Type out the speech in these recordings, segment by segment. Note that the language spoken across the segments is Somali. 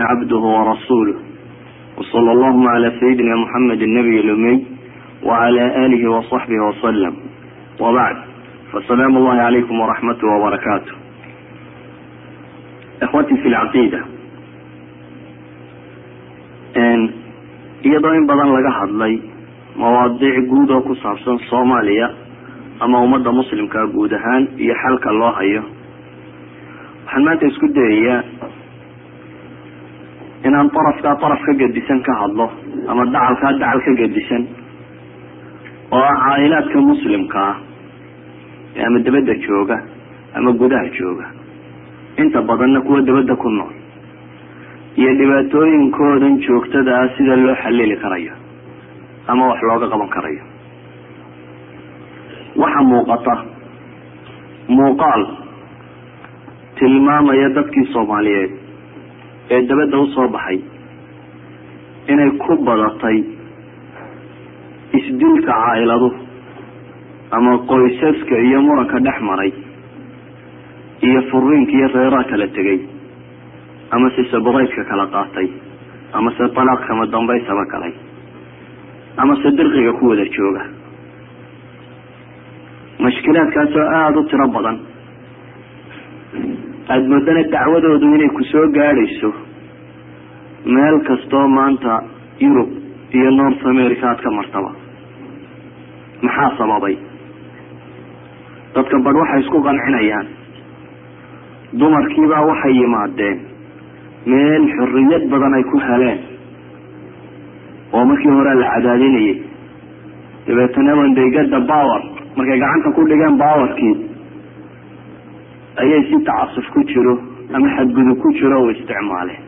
عبده ورسوله وصلى اللهم على سيدنا محمد النبي الأمي وعلى آله وصحبه وسلم وبعد فسلام الله عليكم ورحمته وبركاته إخوتي في العقيدة iyadoo in badan laga hadlay mawaadiic guud oo ku saabsan soomaaliya ama ummadda muslimkaa guud ahaan iyo xalka loo hayo waxaan maanta isku dayayaa inaan darafkaa daraf ka gedisan ka hadlo ama dacalkaa dacal ka gedisan oo ah caa'ilaadka muslimka ah ama dabadda jooga ama gudaha jooga inta badanna kuwa dabadda ku nool iyo dhibaatooyinkoodan joogtada ah sida loo xalili karayo ama wax looga qaban karayo. Waxa muuqata muuqaal tilmaamaya dadkii soomaaliyeed ee dabadda u soo baxay inay ku badatay isdilka caailadu ama qoysaska iyo muranka dhex maray iyo furiinka iyo reeraha kala tegay ama se sabadaydka kala qaatay ama se talaaq kama dambaysaba galay ama se dirqiga ku wada jooga. Mashkilaadkaasoo aada u tiro badan aada moodana dacwadoodu inay ku soo gaadhayso meel kastoo maanta yurub iyo north america aad ka martaba. Maxaa sababay? Dadka badh waxay isku qancinayaan. Dumarkiibaa waxay yimaadeen meel xorriyad badan ay ku heleen. Oo markii hore la cadaadinayay. Dabeetana wandegada power markay gacanta ku dhigeen powerkii ayay si tacasuf ku jiro ama xadgudub ku jiro u isticmaaleen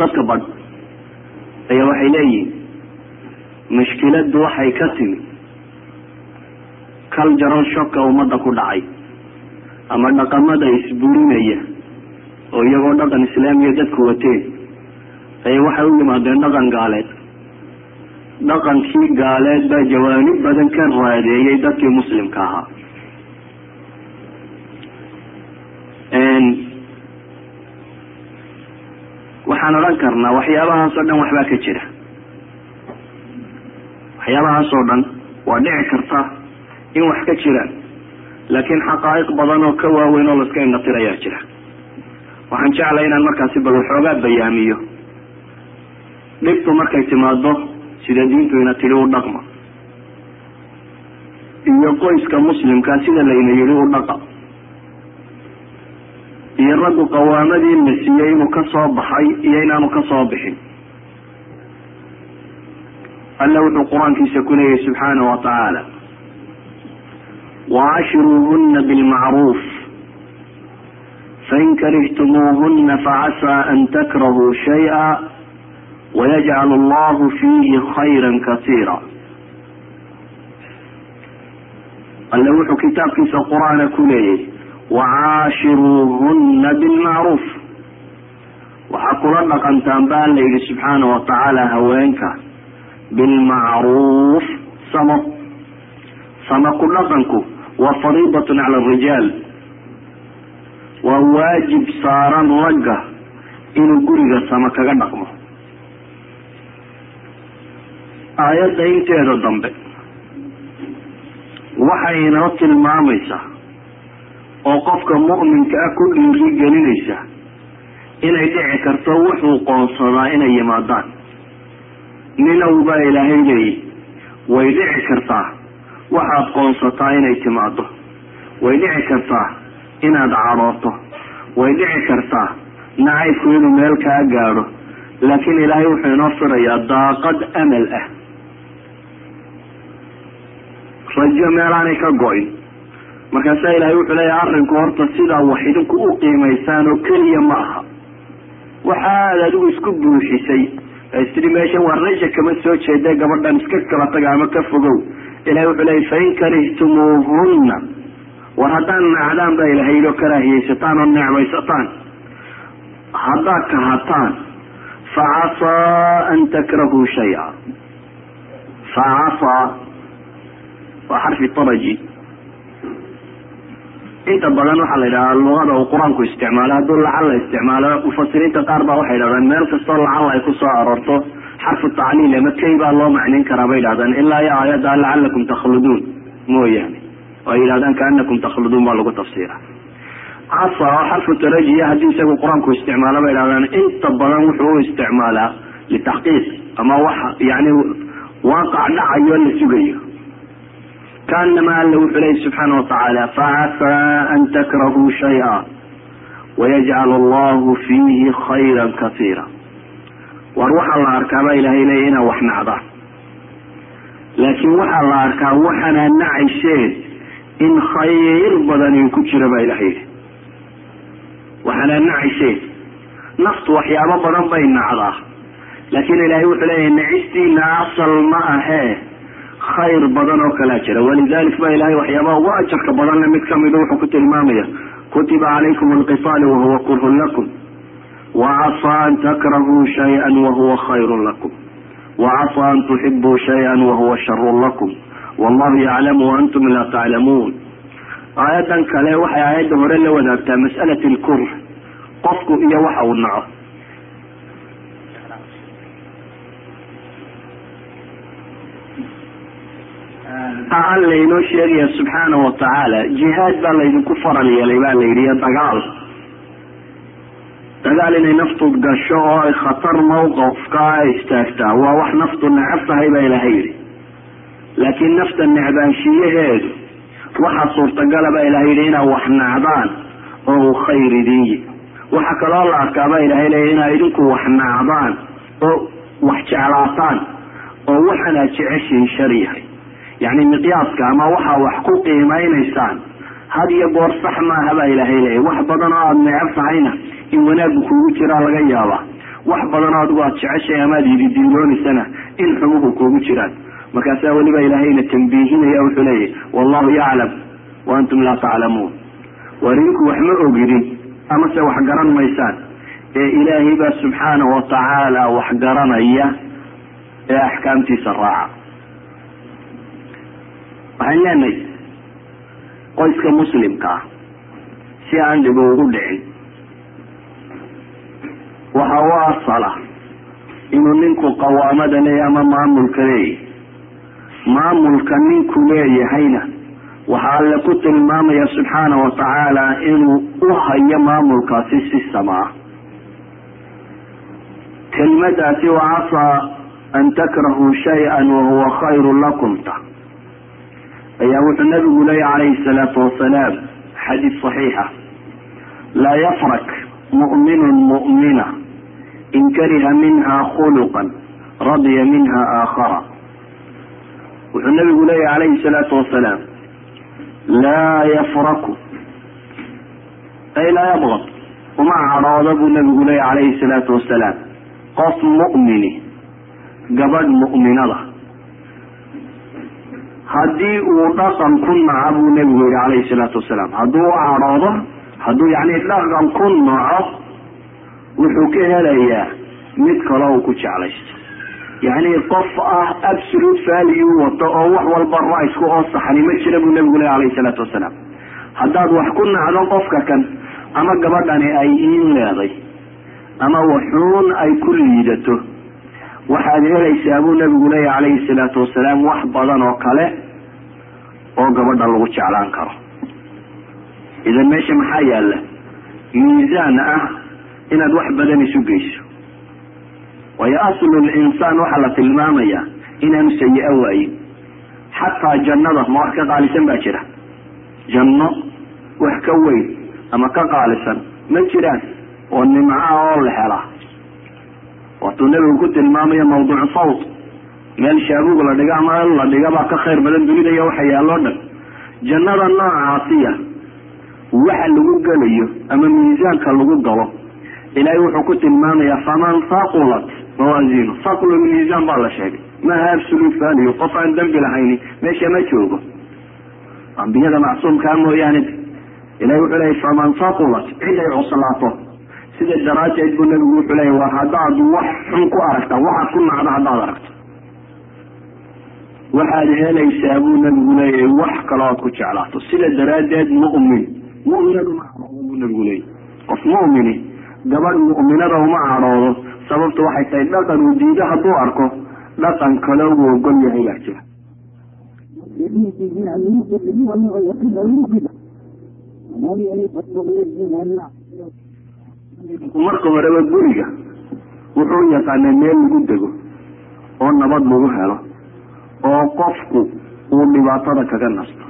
dadka badh ayaa waxay leeyihiin mushkiladdu waxay ka timi. Cultural shocka ummadda ku dhacay ama dhaqamada isburinaya oo iyagoo dhaqan islaamiya dadku wateen ayay waxay u yimaadeen dhaqan gaaleed. Dhaqankii gaaleed baa jawaanib badan ka raadeeyay dadkii muslimka ahaa waxaan odhan karnaa waxyaabahaas oo dhan waxbaa ka jira. Waxyaabahaas oo dhan waa dhici karta in wax ka jiraan laakiin xaqaa'iq badan oo ka waaweyn oo laska indhatirayaa jira. Waxaan jeclay inaan markaasi bal waxoogaa bayaamiyo. Dhibtu markay timaado sida diintu ina tili u dhaqma. Iyo qoyska muslimka sida layna yidhi u dhaqa iyo raggu qawaamadii la siiyey inuu ka soo baxay iyo inaanu ka soo bixin. Alla wuxuu qur'aankiisa ku leeyahy subxaanahu wa tacaala waashiruuhuna bilmacruuf fain karihtumuuhuna facasaa an takrahuu shayئa wayajcal allahu fiihi khayra kasiira. Alle wuxuu kitaabkiisa qur'aana ku leeyahy wacaashiruuhuna bilmacruuf waxaa kula dhaqantaan ba alla yidhi subxaana wa tacaala haweenka bilmacruuf samo samo ku dhaqanku waa fariidatun cala arijaal waa waajib saaran ragga inuu guriga samo kaga dhaqmo aayadda inteeda dambe waxay inoo tilmaamaysaa oo qofka mu'minka ah ku dhiiri gelinaysa inay dhici karto wuxuu qoonsadaa inay yimaadaan. Ninow baa ilaahay leeyi way dhici kartaa waxaad qoonsataa inay timaado way dhici kartaa inaad cadhooto way dhici kartaa nacaybku inuu meel kaa gaadho. Laakiin ilaahay wuxuu inoo firayaa daaqad amal ah. Rajo meelaanay ka go-in markaasaa ilaahay wuxuu leeyahay arrinku horta sidaa wax idinku u qiimaysaan oo keliya ma aha. Waxaad adigu isku buuxisay. Istiri meeshan waa raja kama soo jeeda gabadhan iska kala taga ama ka fogow. Ilahay wuxuu leeyay fain karihtumuuhunna war haddaad nacdaan baa ilahay yidhi oo karaahiyaysataan oo necbaysataan haddaad kahataan facasaa an takrahuu shaya facasaa waa xarfi taraji inta badan waxaa la yidhahaa luqada uu qur'aanku isticmaalo hadduu lacal la isticmaalo mufasiriinta qaar baa waxay yidhahdaan meel kastoo lacal ay ku soo aroorto xarfu tacliil ama kay baa loo macnayn karaa bay yidhahdaan. Ilaa iyo aayadda lacalakum takhluduun mooyaane. Oo ay yidhahdaan kaanakum takhluduun baa lagu tafsiira. Casa oo xarfu tarajiya haddii isagu qur'aanku isticmaalo bay yidhahdaan inta badan wuxuu u isticmaalaa litaxqiiq ama waxa yani waaqac dhacayo la sugayo kaanama alla wuxuu leeyi subxaana watacaala facasaa an takrahuu shaya wayajcal allahu fiihi khayra kasiira war waxaa la arkaa baa ilaahay inaa wax nacdaan laakiin waxaa la arkaa waxaanaa nacayseen in khayr badan in ku jira baa ilahay yihi waxaanaa nacayseen naftu waxyaabo badan bay nacdaa laakiin ilaahay wuxuu leeyahay nacistiina asal ma ahee khayr badan oo kalaa jira. Walidalik ba ilahay waxyaabaha ugu ajarka badanle mid kamida wuxuu ku tilmaamaya kutiba calaykum alqitaalu wahuwa kurhun lakum wacasaa an takrahuu shaya wahuwa khayru lakum wacasaa an tuxibuu shaya wahuwa sharun lakum wallahu yaclamu waantum laa taclamuun aayadan kale waxay aayadda hore la wadaagtaa mas'alat lkurh qofku iyo waxa uu naco aan laynoo sheegaya subxaana watacaala jihaad baa laydinku faral yeelay baa la yidhi iyo dagaal dagaal inay naftu gasho oo ay khatar mawqafka ay istaagtaa waa wax naftu necab tahay baa ilahay yidhi. Laakiin nafta necbaanshiyaheedu waxaa suurtagala baa ilahay yidhi inaad wax nacdaan oo uu khayr idin yi waxaa kaloo la arkaa baa ilahay leeya inaad idinku wax nacdaan oo wax jeclaataan oo waxaan aad jeceshiin shar yahay yacni miqyaaska ama waxaa wax ku qiimeynaysaan had iyo goor sax maaha ilaahay leeyahy wax badan oo aada necab tahayna in wanaaggu kuugu jiraa laga yaabaa. Wax badan oo adigu aada jeceshay ama aada yididiiloonaysana in xumuhu kuugu jiraan. Markaasaa weliba ilaahayna tambiihinaya wuxuu leeyahy wallahu yaclam wa antum laa taclamuun. War idinku wax ma ogidin amase wax garan maysaan. Ee ilaahay baa subxaana watacaala wax garanaya ee axkaamtiisa raaca waxaan leenahay qoyska muslimka ah si aan dhibo ugu dhicin. Waxa u asala inuu ninku qawaamada leeyahy ama maamulka leeyahy maamulka ninku leeyahayna waxaa alle ku tilmaamaya subxaana watacaala inuu u hayo maamulkaasi si samaa kelmadaasi wacasaa an takrahuu shay-an wahuwa khayru lakum ta ayaa wuxuu nabigu leeya calayhi salaatu wasalaam xadiid saxiixa laa yafrak mu'minun mu'mina in kariha minha khuluqan radiya minha aakhara wuxuu nabigu leeya calayhi salaatu wasalaam laa yafraku. Ay laa yabqad uma cadhooda buu nabigu leeya calayhi salaatu wasalaam qof mu'mini gabadh mu'minada haddii uu dhaqan ku naco buu nebigu yihi calayhi salaatu wasalaam. Hadduu cadhoodo hadduu yacni dhaqan ku naco wuxuu ka helayaa mid kale uu ku jeclaysto. Yacni qof ah absolute value wato oo wax walba riceku oo saxni ma jira buu nebigu leh calayhi salaatu wasalaam. Haddaad wax ku nacdo qofka kan ama gabadhani ay iin leeday ama waxuun ay ku liidato waxaad helaysaa buu nabigu leeya calayhi salaatu wasalaam wax badan oo kale oo gabadha lagu jeclaan karo. Idan meesha maxaa yaalla? Miisaan ah inaad wax badan isu geyso. Waayo aslul insaan waxaa la tilmaamayaa inaanu sayi-o waayin xataa jannada ma wax ka qaalisan baa jira. Janno wax ka weyn ama ka qaalisan ma jiraan oo nimca oo la helaa. Waatuu nebigu ku tilmaamaya mawduucu sawt meel shaabuug la dhigo ama la dhiga baa ka khayr badan dunida iyo waxa yaalloo dhan jannada noocaasiya waxa lagu gelayo ama miisaanka lagu galo ilaahay wuxuu ku tilmaamayaa faman haqulat mawaasiinu haqlu miisaan baa la sheegay. Maaha absolute value qof aan dembi lahayni meesha ma joogo. Ambiyada macsuumkaa mooyaane. Ilahay wuxuu leeyay faman haqulat cid ay cuslaato. Sida daraajeed buu nabigu wuxuu leeya war haddaad wax xun ku aragta waxaad ku nacdo haddaad aragto waxaad helaysaa buu nabigu leeyahay wax kaloo aad ku jeclaato. Sida daraaddeed mu'min muminadu ma cadhoodo buu nabigu leeyay qof mu'mini gabadh mu'minada uma cadhoodo sababtu waxay tahay dhaqan uu diido hadduu arko dhaqan kale uu ogol yahay baa jira. Marka horeba guriga wuxuu yaqaanaa meel lagu dego oo nabad lagu helo oo qofku uu dhibaatada kaga nasto.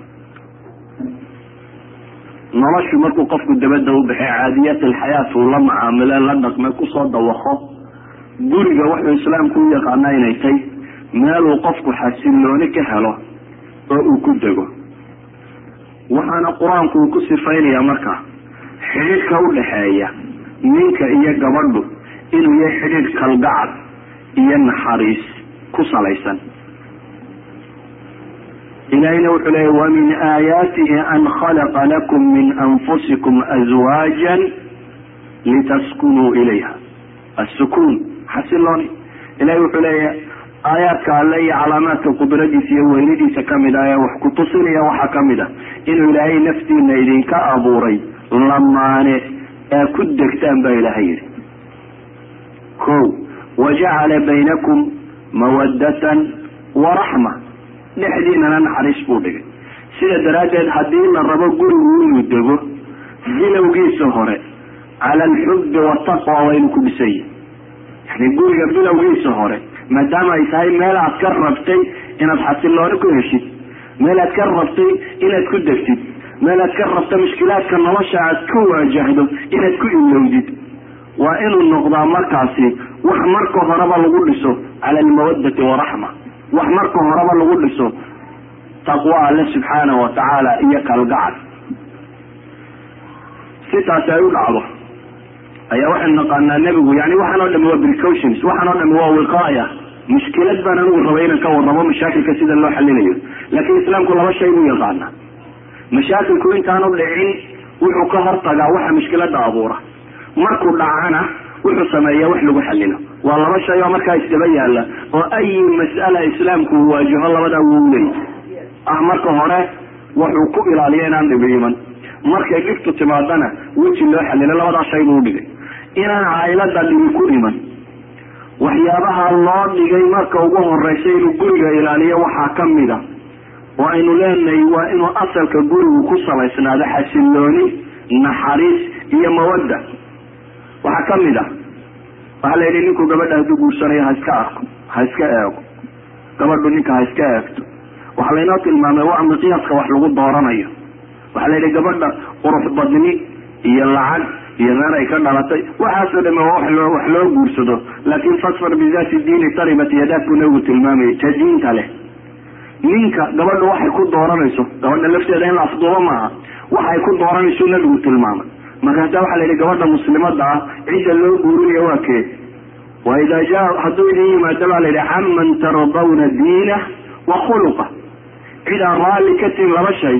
Noloshu markuu qofku dabadda u baxay caadiyat alxayaat uu la macaamile la dhaqme ku soo dawaqo guriga wuxuu islaamku u yaqaanaa inay tay meeluu qofku xasillooni ka helo oo uu ku dego. Waxaana qur'aanku uu ku sifaynayaa marka xidhiidhka u dhaxeeya ninka iyo gabadhu inuu yahay xidhiidh kalgacal iyo naxariis ku salaysan ilahina wuxuu leeya wa min aayaatihi an khalaqa lakum min anfusikum azwaajan litaskunuu ilayha. Assukuun xasilooni ilahi wuxuu leeya aayaadka alle iyo calaamaadka qudradiisa iyo weynidiisa ka mid ah ee wax ku tusinaya waxaa ka mid a inuu ilaahay naftiina idinka abuuray lamaane ee ku degtaan baa ilaahay yidhi. Ko wajacala baynakum mawaddatan waraxma dhexdiinana naxariis buu dhigay. Sida daraaddeed haddii la rabo gurigu inuu dego bilowgiisa hore cala alxubbi wataqwa waynu ku dhisan yihiin yani guriga bilowgiisa hore maadaama ay tahay meel aad ka rabtay inaad xasilooni ku heshid meel aad ka rabtay inaad ku degtid meel aad ka rabta mushkilaadka nolosha aad ka waajahdo inaad ku ilowdid waa inuu noqdaa markaasi wax marka horeba lagu dhiso cala almawaddati waraxma wax marka horeba lagu dhiso taqwa alle subxaanahu watacaala iyo kalgacal. Si taasi ay u dhacdo. Ayaa waxaynu naqaanaa nebigu yani waxaan oo dhami waa precautions waxaan oo dhami waa wiqaaya. Mushkilad baan anigu rabay inaan ka warrabo mashaakilka sida loo xalinayo laakiin islaamku laba shay buu yaqaanaa. Mashaakilku intaanu dhicin wuxuu ka hortagaa waxa mushkilada abuura. Markuu dhacana wuxuu sameeyaa wax lagu xalilo waa laba shay oo markaa isdaba yaalla oo ayi mas'ala islaamku uu waajaho labadaa wuu leeyay ah marka hore wuxuu ku ilaaliya inaan dhibi iman. Markay dhibtu timaadana weji loo xalilo labadaa shay buu udhigay inaan caylada dhibi ku iman. Waxyaabaha loo dhigay marka ugu horeysa inuu guriga ilaaliyo waxaa ka mid a oo aynu leenahay waa inuu asalka gurigu ku salaysnaado xasilooni naxariis iyo mawadda. Waxaa ka mid ah waxaa la yidhi ninku gabadha hadduu guursanayo ha iska arko ha iska eego. Gabadhu ninka ha iska eegto. Waxaa laynoo tilmaamay waa miqyaaska wax lagu dooranayo. Waxaa la yidhi gabadha qurux badni iyo lacag iyo meel ay ka dhalatay. Waxaasoo dhame waa wax loo guursado. Laakin fasfar bizaati diini taribat yadaad buu nabigu tilmaamayay ta diinta leh. Ninka gabadha waxay ku dooranayso gabadha lafteeda in la afduubo maaha waxay ku dooranayso nabigu tilmaamay markaasa waxaa la yidhi gabadha muslimada ah cidda loo guurinaya waa kee? Wa idaa jaa hadduu idin yimaado baa la yidhi caman tardawna diinah wa khuluqa. Cid aan raalli ka tihin laba shay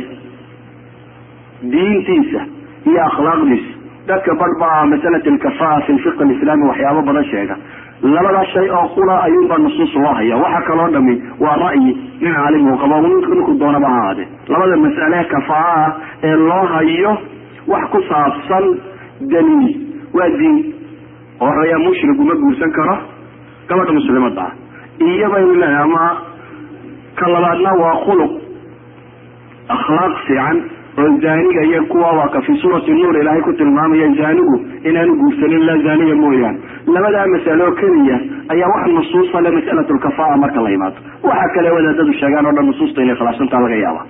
diintiisa iyo akhlaaqdiisa. Dadka badh baa masalat alkafaa fi lfiq alislaami waxyaabo badan sheega. Labada shay oo qula ayuunbaa nusuus loo haya waxa kaloo dhami waa ra'yi. Nin caalim uu qabo ninku doonaba ha labada mas'ale kafaa ah ee loo hayo wax ku saabsan daliil waa diin. Horeeyaa mushrigu ma guursan karo gabadha muslimada ah iyabaynu leehay ama ka labaadna waa khuluq. Akhlaaq fiican oo zaaniga iyo kuwa waa ka fii suurati nuur ilaahay ku tilmaamaya zaanigu inaanu guursanin la zaaniya mooyaane labadaa masalo keliya ayaa wax nusuusa le mas'alat lkafaa marka la yimaado waxa kale wadaadadu sheegaan o dhan nusuusta inay khilaafsantaa laga yaaba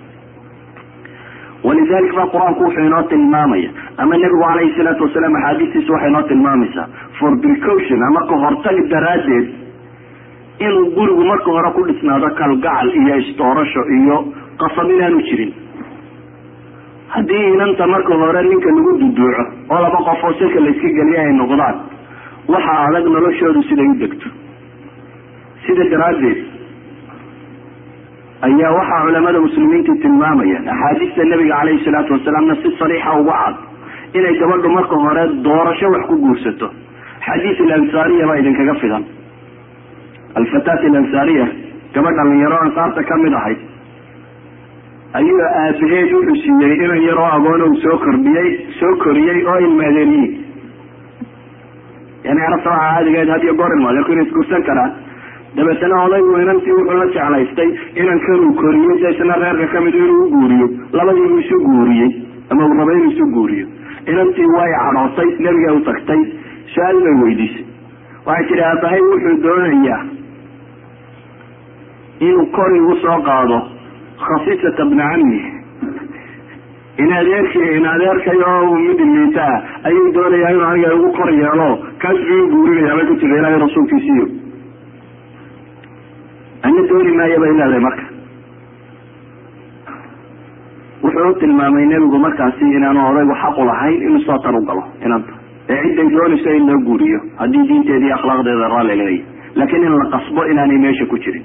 walidalik ba qur'aanku wuxuu inoo tilmaamaya. Ama nebigu calayhi salaatu wasalaam axaadiistiisa waxay inoo tilmaamaysaa for precaution ama ka hortag daraaddeed inuu gurigu marka hore ku dhisnaado kalgacal iyo isdoorasho iyo qasab inaanu jirin. Haddii inanta marka hore ninka lagu duduuco oo laba qof oo silka layska geliya ay noqdaan waxa adag noloshoodu siday u degto. Sida daraaddeed ayaa waxaa culamada muslimiintu tilmaamayaan. Axaadiista nabiga caleyhi salaatu wasalaamna si sariixa uga cad inay gabadhu marka hore doorasho wax ku guursato. Xadiis alansaariya baa idinkaga fidan. Alfataat alansaariya gabadh dhalinyaro ansaarta ka mid ahayd ayuu aabaheed wuxuu siiyey inan yaroo agoon u soo kordhiyey soo koriyey oo ilmaadeeniye yani arabta caadigeed had iyo goor ilmaadeerku inay isguursan karaan dabeetana odaygu inantii wuxuu la jeclaystay inankanuu koriyey de reerka ka mid inuu u guuriyo. Labadiibuu isu guuriyey ama uu raba inuu isu guuriyo. Inantii way cadhootay nebiga u tagtay. Su'aal bay weydiisay. Waxay tidhi aabahay wuxuu doonayaa inuu kor igu soo qaado khasisata bna cammi. In adeerki in adeerkay oo mid liita ah ayuu doonayaa inuu aniga igu kor yeelo. Kaas buu guurinaya bay ku tiri ilaahay rasuulkiisiiyo ana dooni maayo bay leedahay marka. Wuxuu u tilmaamay nebigu markaasi inaanu odaygu xaqu lahayn inuu soo tar u galo inanta ee cidday doonayso in loo guuriyo haddii diinteeda iyo akhlaaqdeeda raalli leeyahy laakiin in la qasbo inaanay meesha ku jirin.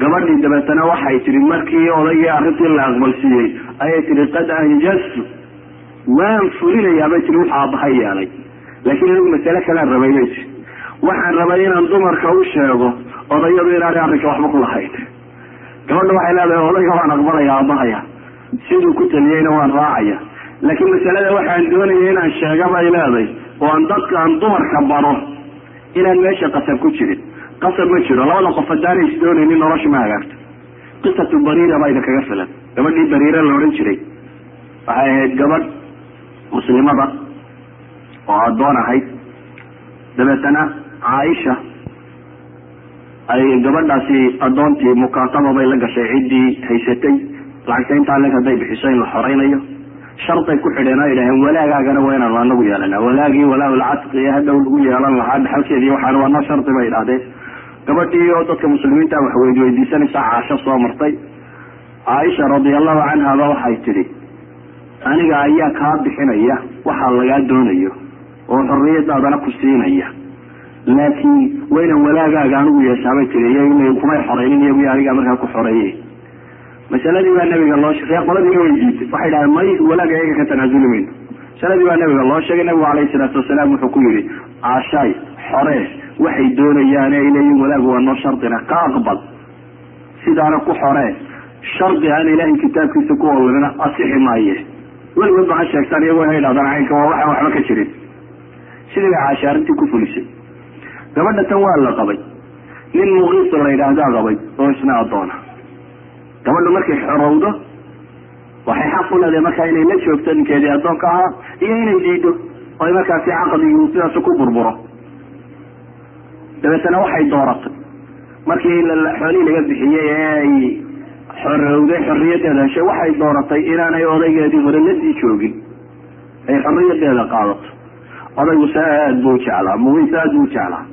Gabadhii dabeetana waxay tihi markii odaygii arrintii la aqbalsiiyey ayay tihi qad anjaztu. Waan fulinayaa bay tihi wuxuu aabbahay yeelay laakiin anigu masale kalaan rabay bay tii waxaan rabay inaan dumarka u sheego odayadu inaanay arrinka waxba ku lahayn gabadha waxay leedahay odayga waan aqbalaya aabahaya siduu ku taliyeyna waan raacaya. Laakiin masalada waxaan doonaya inaan sheega bay leeday oo aan dadka dumarka baro inaan meesha qasab ku jirin. Qasab ma jiro labada qof haddaanay isdoonaynin nolosha ma hagaagto. Qisatu bariira baa idinkaga filan. Gabadhii bariira la odhan jiray. Waxay ahayd gabadh muslimada oo addoon ahayd. Dabeetana caaisha ay gabadhaasi addoontii mukaataba bay la gashay ciddii haysatay. Lacagta intaa leg hadday bixiso in la xoraynayo. Sharday ku xidheen oo idhaheen walaagaagana waa inaanu anagu yeelana walaagii walaalcadqi ee hadhow lagu yeelan lahaa dhaxalkeedii waxaan waa noo shardi bay idhahdeen gabadhii oo dadka muslimiinta wax weyd weydiisanaysa caasho soo martay. Caaisha radiallahu canhaba waxay tidhi aniga ayaa kaa bixinaya waxaa lagaa doonayo oo xorriyadaadana ku siinaya laakiin waa inaan walaagaaga anigu yeeshaabay tiri iy kumay xoreynin iyagu anigaa markaa ku xoreeyey. Masaladii baa nabiga loo sheegay qoladiina way diitay waxay dhahdeen may walaaga iyaga ka tanaasuli mayno masaladii baa nabiga loo sheegay nabigu calayhi salaatu wasalaam wuxuu ku yihi caashaay xoree waxay doonayaan ay leeyihiin walaagu waa noo shardina ka aqbal sidaana ku xoree shardi aan ilaahay kitaabkiisa ku ololina asixi maaye. Weligood ba sheegtaan iyagoo ha idhahdaan caynka waa waxaan waxba ka jirin. Sidii bay caasha arrintii ku fulisay gabadha tan waa la qabay. Nin muqiisa la yidhaahdaa qabay oo isna addoona gabadhu markay xorowdo waxay xaq u leedahay markaa inay la joogto ninkeedii addoonka ahaa iyo inay diido oo ay markaasi caqdigii sidaas ku burburo. Dabeetana waxay dooratay. Markii xoolihii laga bixiyey ee ay xorowday xorriyadeeda heshay waxay dooratay inaanay odaygeedii hore la sii joogin. Ay xorriyadeeda qaadato. Odaygu aad buu jeclaa mugiis aad buu jeclaa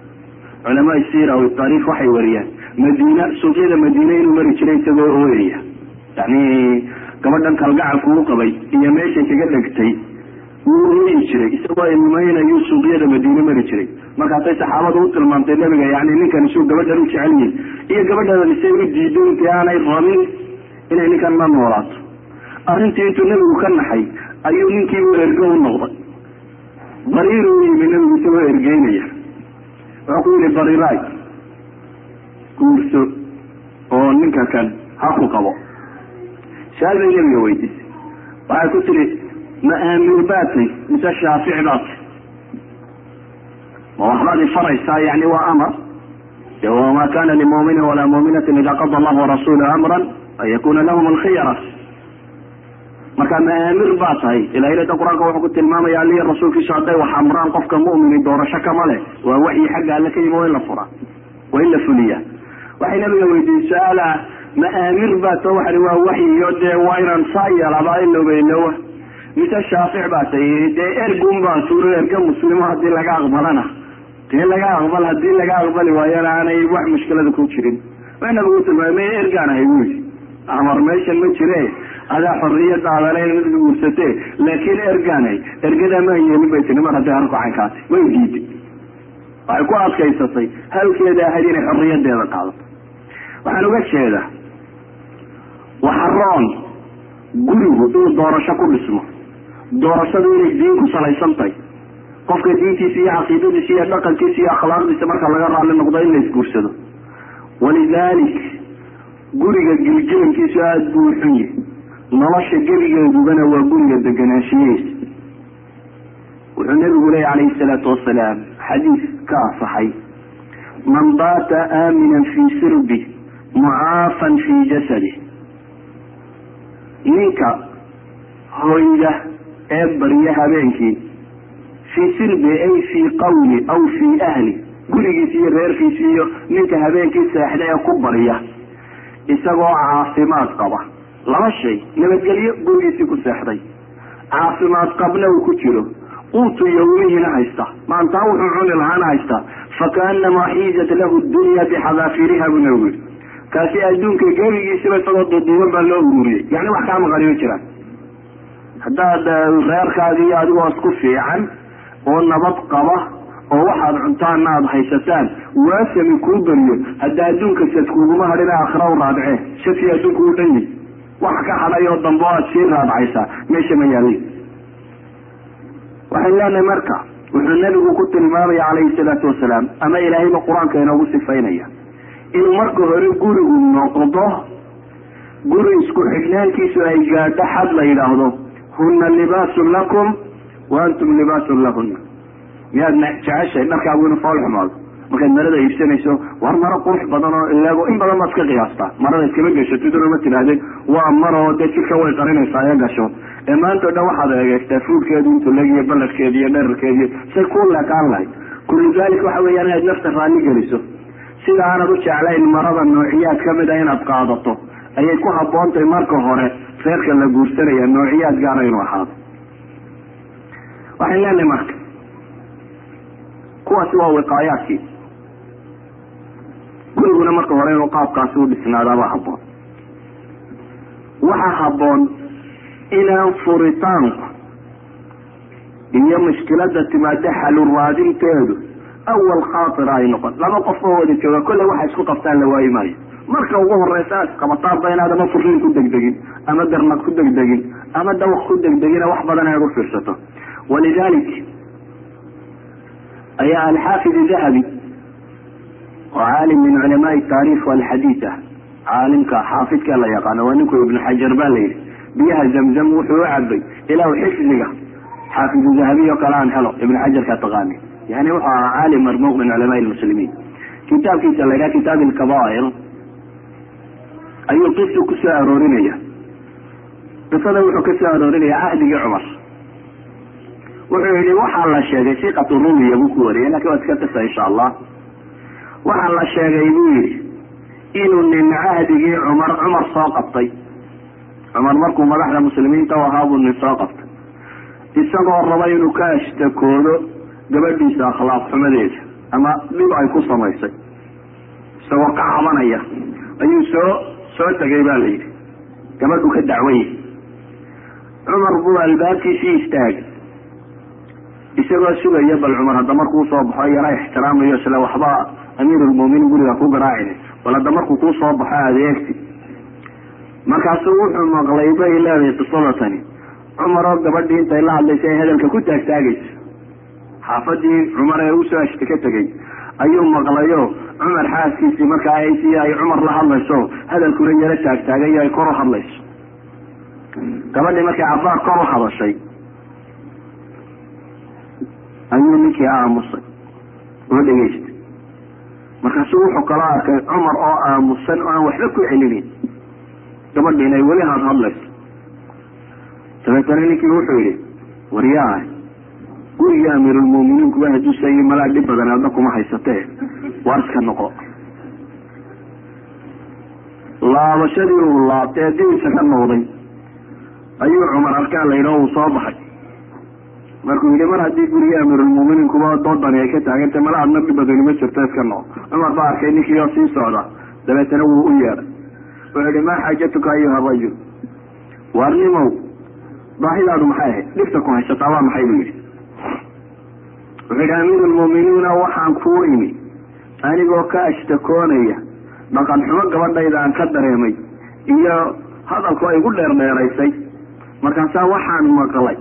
culamaa siira o taariikh waxay wariyaan madiina suuqyada madiine inuu mari jiray isagoo ooyaya yani gabadhan kalgacalku u qabay iyo meeshay kaga dhegtay wuu ooyi jiray isagoo ilmaynayuu suuqyada madiine mari jiray. Markaasay saxaabadu u tilmaamtay nabiga yani ninkan isuu gabadhan u jecel yihiin iyo gabadhadan isay u diiday intii aanay rabin inay ninkan la noolaato. Arrintii intuu nebigu ka naxay ayuu ninkii u ergo u noqday. Bariir u yimi nebigu isagoo ergeynaya wuxuu ku yihi bariiraay guurso oo ninka kan ha ku qabo. Su'aal bay nebiga weydiisay waxay ku tihi ma aamir baatay mise shaafici baatay ma waxbaad ifaraysaa yani waa amar. Wama kana limuminin walaa muminatin ida qada allahu warasuluhu amran an yakuna lahum alkhiyara marka ma aamir baa tahay. Ilaahilada qur'aanka wuxuu ku tilmaamaya aliya rasuulkiisu hadday wax amraan qofka mu'mini doorasho kama leh. Waa waxyi xagga alle ka yimi waa in la furaa waa in la fuliya waxay nabiga weydiiyey su'aala ma aamir baa ta waxani waa waxyiyo dee waa inaan saa yeelaba iloba ilowa mise shaafic baa tay dee ergun baa tuuro erga muslimo haddii laga aqbalana. Dee laga aqbal haddii laga aqbali waayana aanay wax mushkilada ku jirin. Waa nabigu tilmaamay ergaan ahay? Yidhi amar meeshan ma jire adaa xorriyadaadana inaad guursatee laakiin ergaanay ergadaa ma yeelin bay tiri mar hadday arku caynkaatay way diiday waxay ku adkaysatay halkeeda ahayd inay xorriyadeeda qaadato waxaan uga jeedaa waxaroon gurigu inuu doorasho ku dhismo doorashadu inay diin ku salaysan tahay qofka diintiisa iyo caqiidadiisa iyo dhaqankiisa iyo akhlaaqdiisa marka laga raali noqdo in la isguursado walidalik. Guriga gilgilankiisu aada buu u xun yahay nolosha gebigeedubana waa guriga deganaanshiyihiisa wuxuu nabigu leeya calayhi salaatu wasalaam xadiis ka asaxay man baata aaminan fii sirbi mucaafan fii jasadi. Ninka hoyda ee barya habeenkii fii sirbi ay fii qawli aw fii ahli. Gurigiisi iyo reerkiisi iyo ninka habeenkii seexda ee ku barya isagoo caafimaad qaba laba shay nabadgelyo gurigiisii ku seexday. Caafimaad qabna uu ku jiro. Uutu yawmihina haysta. Maantaa wuxuu cuni lahaana haysta. Fakaanamaa xiizat lahu dunya bixadaafiriha buu nabigu yihi kaasi adduunka gebigiisiba isagoo duduuban baa loo ururiyey. Yani wax kaa maqaniyo jiraan. Haddaad reerkaadi iyo adigoo isku fiican oo nabad qaba oo waxaad cuntaana aada haysataan waasami kuu beriyo. Hadda adduunka sad kuguma hadhina aakhira u raadcee. Shadkii adduunka u dhan yahy wax ka hadhay oo dambe aad sii raadcaysaa meesha ma yaalin waxay leenahay marka wuxuu nabigu ku tilmaamaya calayhi salaatu wasalaam ama ilaahayba qur'aanka inoogu sifaynaya inuu marka hore gurigu noqdo guri isku xidhnaankiisu ay gaadho xad la yidhaahdo huna libaasun lakum wa antum libaasun lahuna miyaad jeceshahay dharkaagu inu fool xumaado markaad marada iibsanayso war maro qurux badan oo ilaago in badan baad iska qiyaastaa marada iskama geshatid ma tidhaahdeen waa maroo dee jidka way qarinaysaa ee gasho ee maanta o dhan waxaad egeegtaa fuudkeedu intuu legiyo baladkeedi iyo dherarkeediiyo say ku leekaan lahayd kullu dalik waxa weeyaan inaad nafta raalli geliso sida aanad u jeclayn marada noociyaad ka mid a inaad qaadato ayay ku habboontahay marka hore reerka la guursanaya noociyaad gaara inuu ahaado waxayn leenahay marka kuwaasi waa wiqaayaadkii guriguna marka hore inuu qaabkaasi u dhisnaadaabaa habboon. Waxaa habboon inaan furitaanku iyo mushkilada timaado xalu raadinteedu awal khaatira ay noqon. Laba qof oo wada jooga kolley waxa isku qabtaan la waayi maayo. Marka ugu horeysa aad qabataanba inaad ama furiin ku degdegin ama darnad ku degdegin ama dawaq ku degdegina wax badan inaad fiirsato. Walidalik ayaa alxaafid dahabi oo caalim min culamaai taarikh walxadiid ah caalimka xaafidka la yaqaano waa ninku ibnu xajar baa la yidhi biyaha zamzam wuxuu u cabay ilaa xifdiga xaafidu dahabiy oo kale aan helo ibnu xajarka taqaani yani wuxuu ahaa caalim marmuuq min culamaai lmuslimiin kitaabkiisa la yidhaha kitaab ilkabair ayuu qisu ku soo aroorinaya qisada wuxuu ka soo aroorinaya cahdigii cumar wuxuu yihi waxaa la sheegay siqatu rumiya buu ku wariyay laakiin waa iska qisa insha allah waxaa la sheegay buu yihi inuu nin cahdigii cumar cumar soo qabtay. Cumar markuu madaxda muslimiinta u ahaa buu nin soo qabtay. Isagoo raba inuu ka ashtakoodo gabadhiisa akhlaaq xumadeeda ama dhib ay ku samaysay. Isagoo ka cabanaya ayuu soo soo tegay ba la yidhi. Gabadhu ka dacwayay cumar buu albaabkiisii istaagay. Isagoo sugaya bal cumar hadda markuu soo baxo yara ixtiraamayo isle waxba amiirulmuminiin guriga ku garaacin bal hadda markuu kuu soo baxo adeegti. Markaasuu wuxuu maqlay bay leedahay qisada tani. Cumar oo gabadhii intay la hadlaysa ay hadalka ku taagtaagayso xaafadii cumar ee u soo ashta ka tegay. Ayuu maqlayo cumar xaaskiisii markaa si ay cumar la hadlayso hadalkuna yaro taagtaagayo ay kor u hadlayso. Gabadhii markay cabaar kor u hadashay ayuu ninkii aamusay. Oo dhegaystay markaasuu wuxuu kaloo arkay cumar oo aamusan oo aan waxba ku celinin. Gabadhi inay weli had hadlayso dabeetana ninkii wuxuu yihi waryaah gurigii amiirulmuminiinkuba haduusa iyo malaa dhib badan adna kuma haysatee? Waar iska noqo. Laabashadii uu laabtay adiisa ka noqday. Ayuu cumar arkaan la yidhaho uu soo baxay markuu yidhi mar haddii gurigii amiirulmuminiinkuba doodani ay ka taagantay mala adna dhib badani ma jirto iska noqo cumar baa arkay ninkii oo sii socda dabeetana wuu u yeedhay. Wuxuu yihi maa xaajatuka ayuha rajul? Waarnimow baahidaadu maxay ahayd? Dhibta ku haysataa waa maxay? buu yidhi. Wuxuu yidhi amiirulmuminiina waxaan kuu imi. Anigoo ka ashtakoonaya dhaqan xumo gabadhayda aan ka dareemay iyo hadalku ay gu dheerdheeraysay markaasaa waxaan maqlay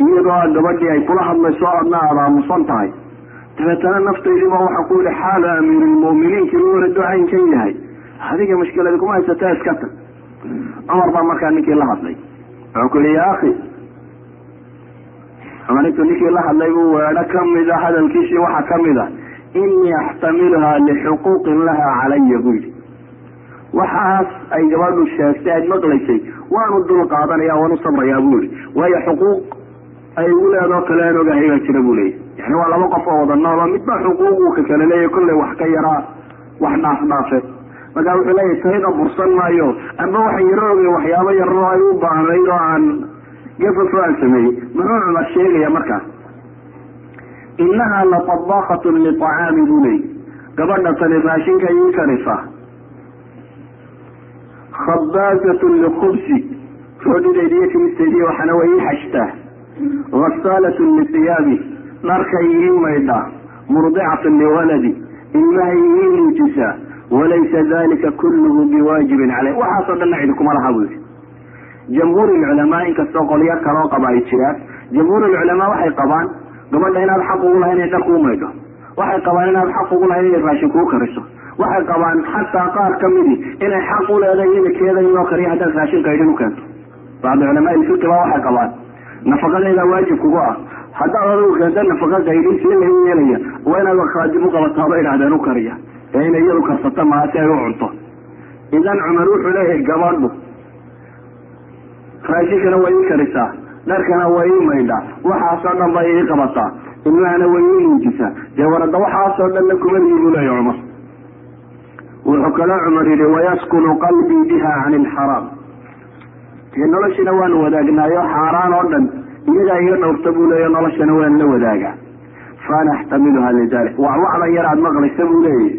iyadoo gabadhii ay kula hadlayso adna aada aamusan tahay. Dabeetana naftaydiiba waxaan ku yihi xaala amiirulmuminiinki luuna ducaynkan yahay adiga mushkiladi kuma haysata iska tag cumar baa markaa ninkii la hadlay. Wuxuu ku yihi ya akhi cumar intuu ninkii la hadlay buu weedho kamida hadalkiisii waxaa ka mid a inii axtamiluhaa lixuquuqin laha calaya buu yihi waxaas ay gabadhu sheegtay aad maqlaysay waanu dul qaadanaya waan u sabrayaa buu yihi waayo xuquuq ay igu leedoo kale aan ogahay baa jira buu leeyay yani waa laba qof oo wada noolo midba xuquuq uu ka kale leeyahy kollay wax ka yaraa wax dhaaf dhaafe markaa wuxuu leeyahy tayda bursan maayo amba waxaan yaro ogay waxyaabo yaroo ay u baahnayd oo aan gafafo aan sameeyey muxuu cumar sheegaya markaa. Inaha latabakatun liطacaami buu leeyay gabadha tani raashinka ii karisa. Khabaazatun likubsi roodhidayda iyo kimistaydiiy waxaana way ii xashtaa hasaalatun lihiyaabi dharkay ii maydhaa murdicatun liwaladi ilmahay ii nuujisaa walaysa dalika kulluhu biwaajibin caleyh waxaasoo dhanna cidi kuma laha buu yihi jamhuur lculamaa inkastoo qolyo kaloo qaba ay jiraan jamhuur lculamaa waxay qabaan gabadha inaad xaq ugu lahay inay dharku u maydho waxay qabaan inaad xaq ugu lahay inay raashin kuu kariso waxay qabaan xataa qaar kamidi inay xaq u leedahay imikeeda inoo kariyo haddaad raashin qaydhin u keento bacdi culamaa ilfiqi ba waxay qabaan nafaqadeeda waajib kugu ah haddaad adigu keento nafaqa qaydhin si lagu yeelaya. Waa inaad khaadim u qabataa bay idhahdeen u kariya. Ee inay iyadu karsato maa si ay u cunto. Idan cumar wuxuu leeyahay gabadhu raashinkana way ii karisaa dharkana way ii maydhaa waxaasoo dhan bay ii qabataa ilmahana way ii nuujisaa dee warada waxaasoo dhanna kuma lihi buu leeyahy cumar. Wuxuu kaloo cumar yihi wayaskunu qalbii biha can ilxaraam dee noloshina waanu wadaagnaayo xaaraan oo dhan iyadaa iga dhowrta buu leeya noloshana waan la wadaagaa faana axtamiluha lidalik wacwacdan yar aad maqlaysa buu leeyahy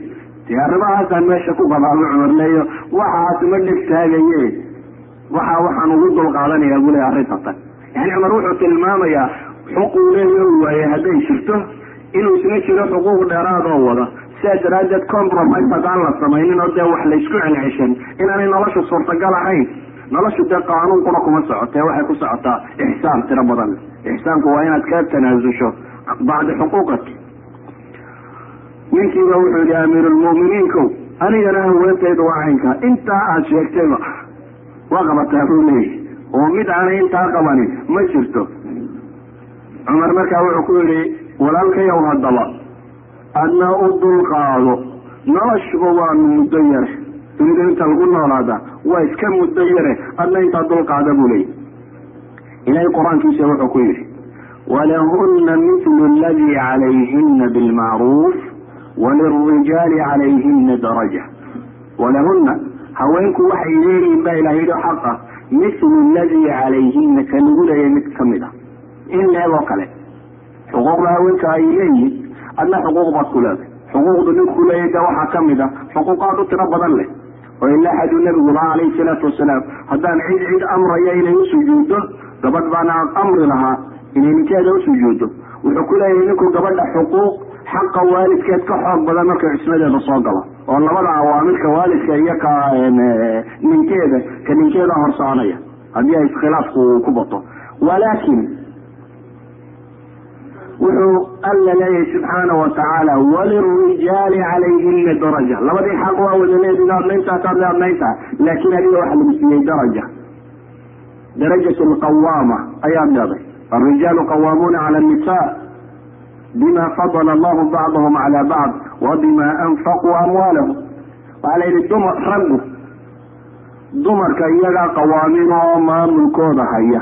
dee arrimahaasaan meesha ku qabaaba cumar leeyo waxaas ma dheg taagaye waxa waxaan ugu dul qaadanayaa buu leeya arrintatan. Yani cumar wuxuu tilmaamayaa xuquu leeya u waaye hadday jirto inuu isna jiro xuquuq dheeraad oo wada. Sidaa daraaddeed compromise haddaan la samaynin oo dee wax laysku celceshan inaanay noloshu suurtagal ahayn noloshu dee qaanuunkuna kuma socotee waxay ku socotaa ixsaan tiro badan. Ixsaanku waa inaad ka tanaasusho bacdi xuquuqak ninkiiba wuxuu yihi amiirulmu'miniinkow anigana haweentaydu waa caynka. Intaa aad sheegtayba waa qabataa buu leeyahy oo mid aanay intaa qabanin ma jirto. Cumar markaa wuxuu ku yihi walaalkayow haddaba adna u dulqaado. Noloshuba waanu muddo yare dunida inta lagu noolaada waa iska muddo yare adna intaa dulqaada buu leeyahy ilahay qur'aankiisa wuxuu ku yidhi walahuna mithlu aladii calayhina bilmacruuf walilrijaali calayhina daraja. Walahuna haweenku waxay leeyihiin baa ilaha yidhi xaqa mithlu aladii calayhina ka lagu leeyahy mid ka mid a in leegoo kale xuquuqda haweenka ay leeyihiin adna xuquuq baad ku leedahay xuquuqdu ninku leeyahy de waxaa ka mid a xuquuqaad u tiro badan leh xaduu nabiguba calayhi salaatu wasalaam haddaan cid cid amraya inay usujuuddo gabadh baana amri lahaa inay ninkeeda usujuuddo wuxuu ku leeyahay ninku gabadha xuquuq xaqa waalidkeed ka xoog badan markay cismadeeda soo galo. Oo labada awaamirka waalidka iyo ka ninkeeda ka ninkeeda hor soconaya haddii ay iskhilaafku ku bato. Walaakin wuxuu alla leeyahay subxaana watacaala walirijaali calayhina daraja. Labadii xaq waa wada leedin adnayntaas adnayntaa laakin adiga waxa lagu siiyey daraja. Darajat lqawaama ayaad leeday alrijaalu qawaamuuna cala nisa bima fadala allahu bacdahum cala bacd wa bima anfaquu amwaalahum. Waxaa la yidhi dumar raggu dumarka iyagaa qawaamin oo maamulkooda haya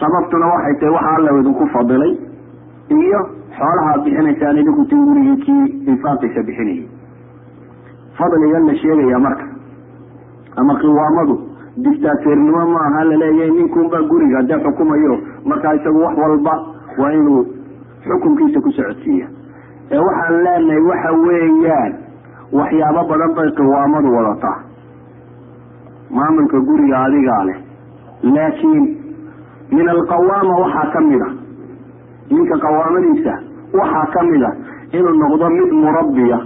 sababtuna waxay tahay waxa alla idinku fadilay iyo xoolahaad bixinaysaan idinku ti gurigii kii infaaqiisa bixinayay. Fadligan la sheegaya marka ama qiwaamadu dictaateernimo ma aha la leeyahay ninkunbaa guriga dee xukumayo markaa isagu wax walba waa inuu xukunkiisa ku socodsiiya. Ee waxaan leenahay waxa weeyaan waxyaabo badan bay qiwaamadu wadataa. Maamulka guriga adigaa leh laakiin min alqawaama waxaa ka mid a. Ninka qawaamadiisa waxaa ka mid a inuu noqdo mid murabbiya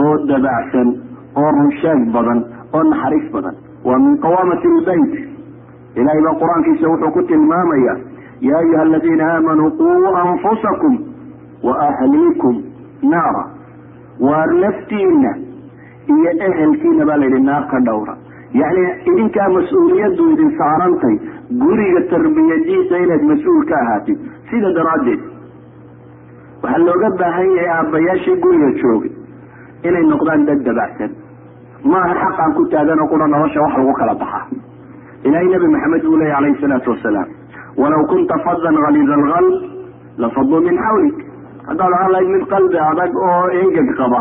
oo dabacsan oo runsheeg badan oo naxariis badan. Waa min qawaamati lbayt ilahay baa qur'aankiisa wuxuu ku tilmaamaya ya ayuha aladiina aamanuu quu anfusakum wa ahliikum naara. Waar naftiina iyo ehelkiina baa la yidhi naar ka dhowra yacni idinkaa mas'uuliyaddu idin saarantay guriga tarbiyadiisa inaad mas'uul ka ahaatid. Sida daraaddeed. Waxaa looga baahan yahay aabbayaashii guriga joogay inay noqdaan dad dabacsan maaha xaqaan ku taagan oo qura nolosha wax lagu kala baxaa ilahay nabi maxamed buu leeya calayhi salaatu wasalaam walaw kunta fadan haliida alqalb lafaduu min xawlik haddaad ahaan lahayd mid qalbi adag oo engeg qaba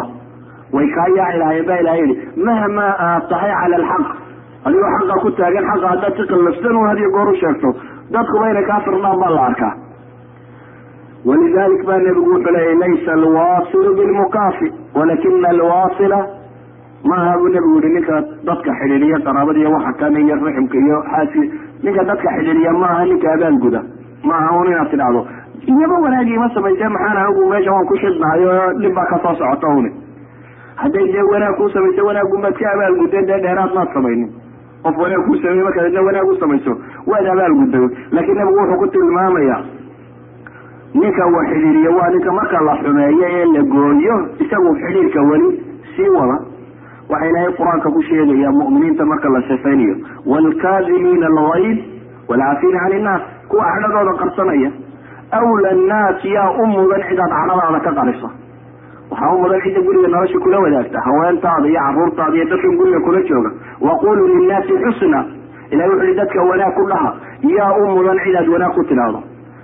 way kaa yaaci lahayen ba ilahay yihi mahma aad tahay cala alxaq adigoo xaqa ku taagan xaqa haddaad si qallafsan un hadiyo goor u sheegto dadkuba inay kaa firnaan baa la arkaa. Walidalik baa nebigu wuxuu leeyay laysa alwaasilu bilmukaafi walakina alwaasila. Maaha buu nebigu yihi ninka dadka xidhiidhiya qaraabada iyo waxa kan iyo raximka iyo xaaski ninka dadka xidhiidhiya maaha ninka abaalguda maaha un inaad tidhaahdo. Iyaba wanaagii ma samaysee maxaan anigu meesha waan ku shidnahay oo dhib baa ka soo socota uni hadday dee wanaag kuu samayso wanaagun baad ka abaalgudeen dee dheeraad maad samaynin. Qof wanaag kuu sameeye markaad idna wanaag u samayso waad abaalgudday laakiin nebigu wuxuu ku tilmaamaya ninka wa xidhiiriya waa ninka marka la xumeeyo ee la gooyo isagu xidhiirka weli sii wada. Waxaa ilaahay qur'aanka ku sheegaya mu'miniinta marka la sifaynayo waalkaadimiina algayb waalcaafiina cani innaas kuwa cadhadooda qarsanaya awla annaas yaa u mudan cidaad cadhadaada ka qariso waxaa u mudan cidda guriga nolosha kula wadaagta haweentaada iyo caruurtaada iyo dadkan guriga kula jooga. Waquluu linnaasi xusna. Ilahi wuxu uhi dadka wanaag ku dhaha yaa u mudan cidaad wanaag ku tidhaahdo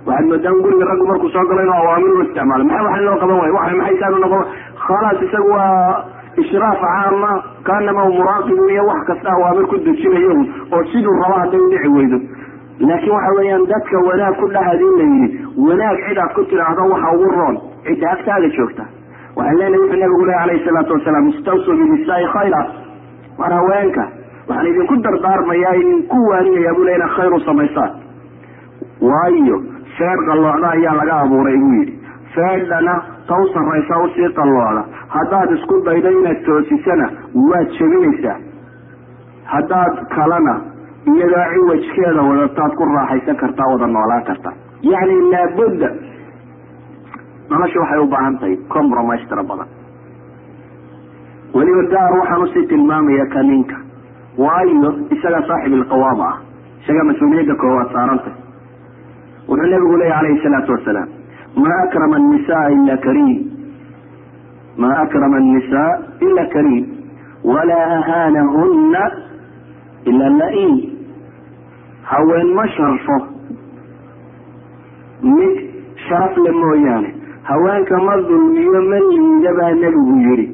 waxaad moodaan guriga raggu markuu soo galo inuu awaamir u isticmaalo. Maxay waxan loo qaban waaya waa maxay saanu noqon khalaas isagu waa ishraaf caama kaanama muraaqibun iyo wax kasta awaamir ku dejinayo oo siduu rabo hadday udhici weydo. Laakiin waxa weeyaan dadka wanaag ku dhaha haddii la yidhi wanaag cidaad ku tidhaahdo waxa ugu roon. Cidda agtaada joogta waxaan leenahay wuxuu nabigu leh alayhi salaatu wasalaam istawsuu binisaai khayra. War haweenka waxaan idinku dardaarmayaa idinku waaninayaa buu le inaad khayr samaysaan waayo feer qalloocda ayaa laga abuuray buu yidhi. Feedhana ta u sarraysa u sii qalloocda haddaad isku daydo inaad toosisana waad jebinaysaa haddaad kalena iyadoo ciwajkeeda wadataad ku raaxaysan kartaa wada noolaan kartaa. Yacni laabudda nolosha waxay u baahan tahay compromise tiro badan. Weliba gaar waxaan u sii tilmaamaya ka ninka. Waayo isagaa saaxib ilqawaama ah. Isagaa mas'uuliyadda koowaad saarantay. Wuxuu nabigu leeya calayhi salaatu wasalaam ma akrama annisaa ila kariim. Ma akrama annisaa ila kariim. Walaa ahaanahunna ila la-in haween ma sharfo. Mid sharaf le mooyaane haweenka ma dulmiyo ma liida baa nebigu yidhi.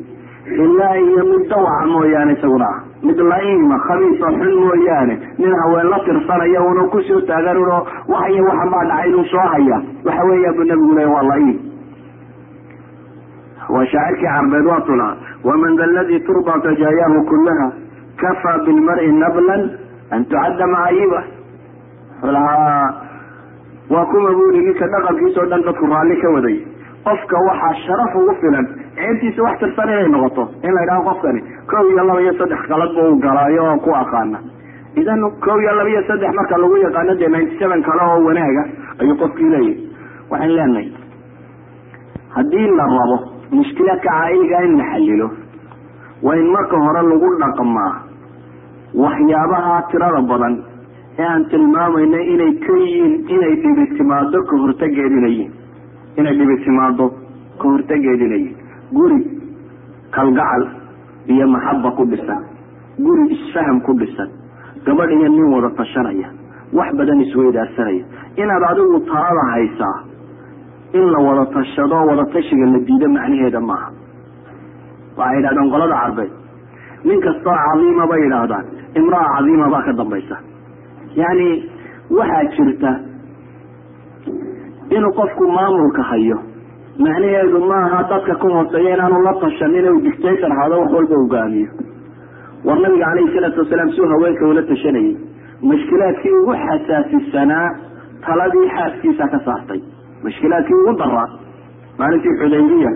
Ilaa iyo mid dawaca mooyaane isaguna ah mid la-iima khabiisa xun mooyaane. Nin haween la tirsanaya una ku soo taagan uno wax iyo waxan baa dhacay inuu soo haya. Waxa weeya buu nabigu leya waa la-iim. Waa shaacirkii carbeed waa tuna. Waman da ladii turdaa tajaayahu kullaha kafaa bilmari nablan an tucadda macayiba. Lahaa waa kuma buuli ninka dhaqankiisa o dhan dadku raalli ka waday qofka waxaa sharaf ugu filan ceebtiisa wax tirsan inay noqoto in la idhaho qofkani kow iyo laba iyo saddex qalad buu galaayo oo ku aqaana. Idan kow iyo laba iyo saddex marka lagu yaqaano dee ninety seven kale oo wanaaga ayuu qofkii leeyahy waxaan leenahay haddii la rabo mushkilaadka caailiga in la xalilo waa in marka hore lagu dhaqmaa waxyaabaha tirada badan ee aan tilmaamayna inay ka yihiin inay dhibi timaado ka hortageed inay yihiin inay dhibi timaado ka hortageed inay yihiin guri kalgacal iyo maxaba ku dhisan. Guri isfaham ku dhisan. Gabadh iyo nin wada tashanaya. Wax badan isweydaarsanaya inaad adigu talada haysaa in la wada tashado wada tashiga la diido macnaheeda maaha. Waxay yidhahdaan qolada carbeed nin kastoo cadiima bay yidhaahdaan imraa cadiima baa ka dambaysa. Yacni waxaa jirta inuu qofku maamulka hayo. Macnaheedu maaha dadka ka hooseeya inaanu la tashanin inuu dictator hado wax walba hogaamiyo war nabiga calayhi salaatu wasalaam suu haweenka ula tashanayay. Mashkilaadkii ugu xasaasisanaa taladii xaaskiisa ka saartay. Mashkilaadkii ugu daraa maalintii xudaybiya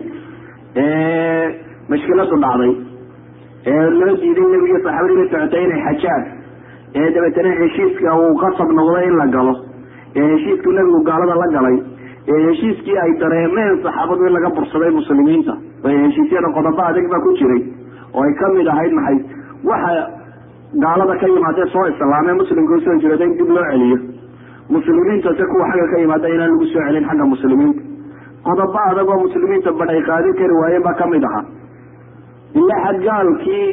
ee mashkiladu dhacday ee loo diiday nebiga saxaabadii la socotay inay xajaan ee dabeetana heshiiska uu qasab noqday in la galo ee heshiisku nebigu gaalada la galay ee heshiiskii ay dareemeen saxaabadu in laga bursaday muslimiinta heshiisyada qodobo adag baa ku jiray oo ay ka mid ahayd maxay waxa gaalada ka yimaadee soo islaamee muslimka u soo jirada in dib loo celiyo. Muslimiinta se kuwa xagga ka yimaada inaan lagu soo celin xagga muslimiinta. Qodobo adag oo muslimiinta badh ay qaadin kari waayeen baa ka mid ahaa. Ilaa xadgaalkii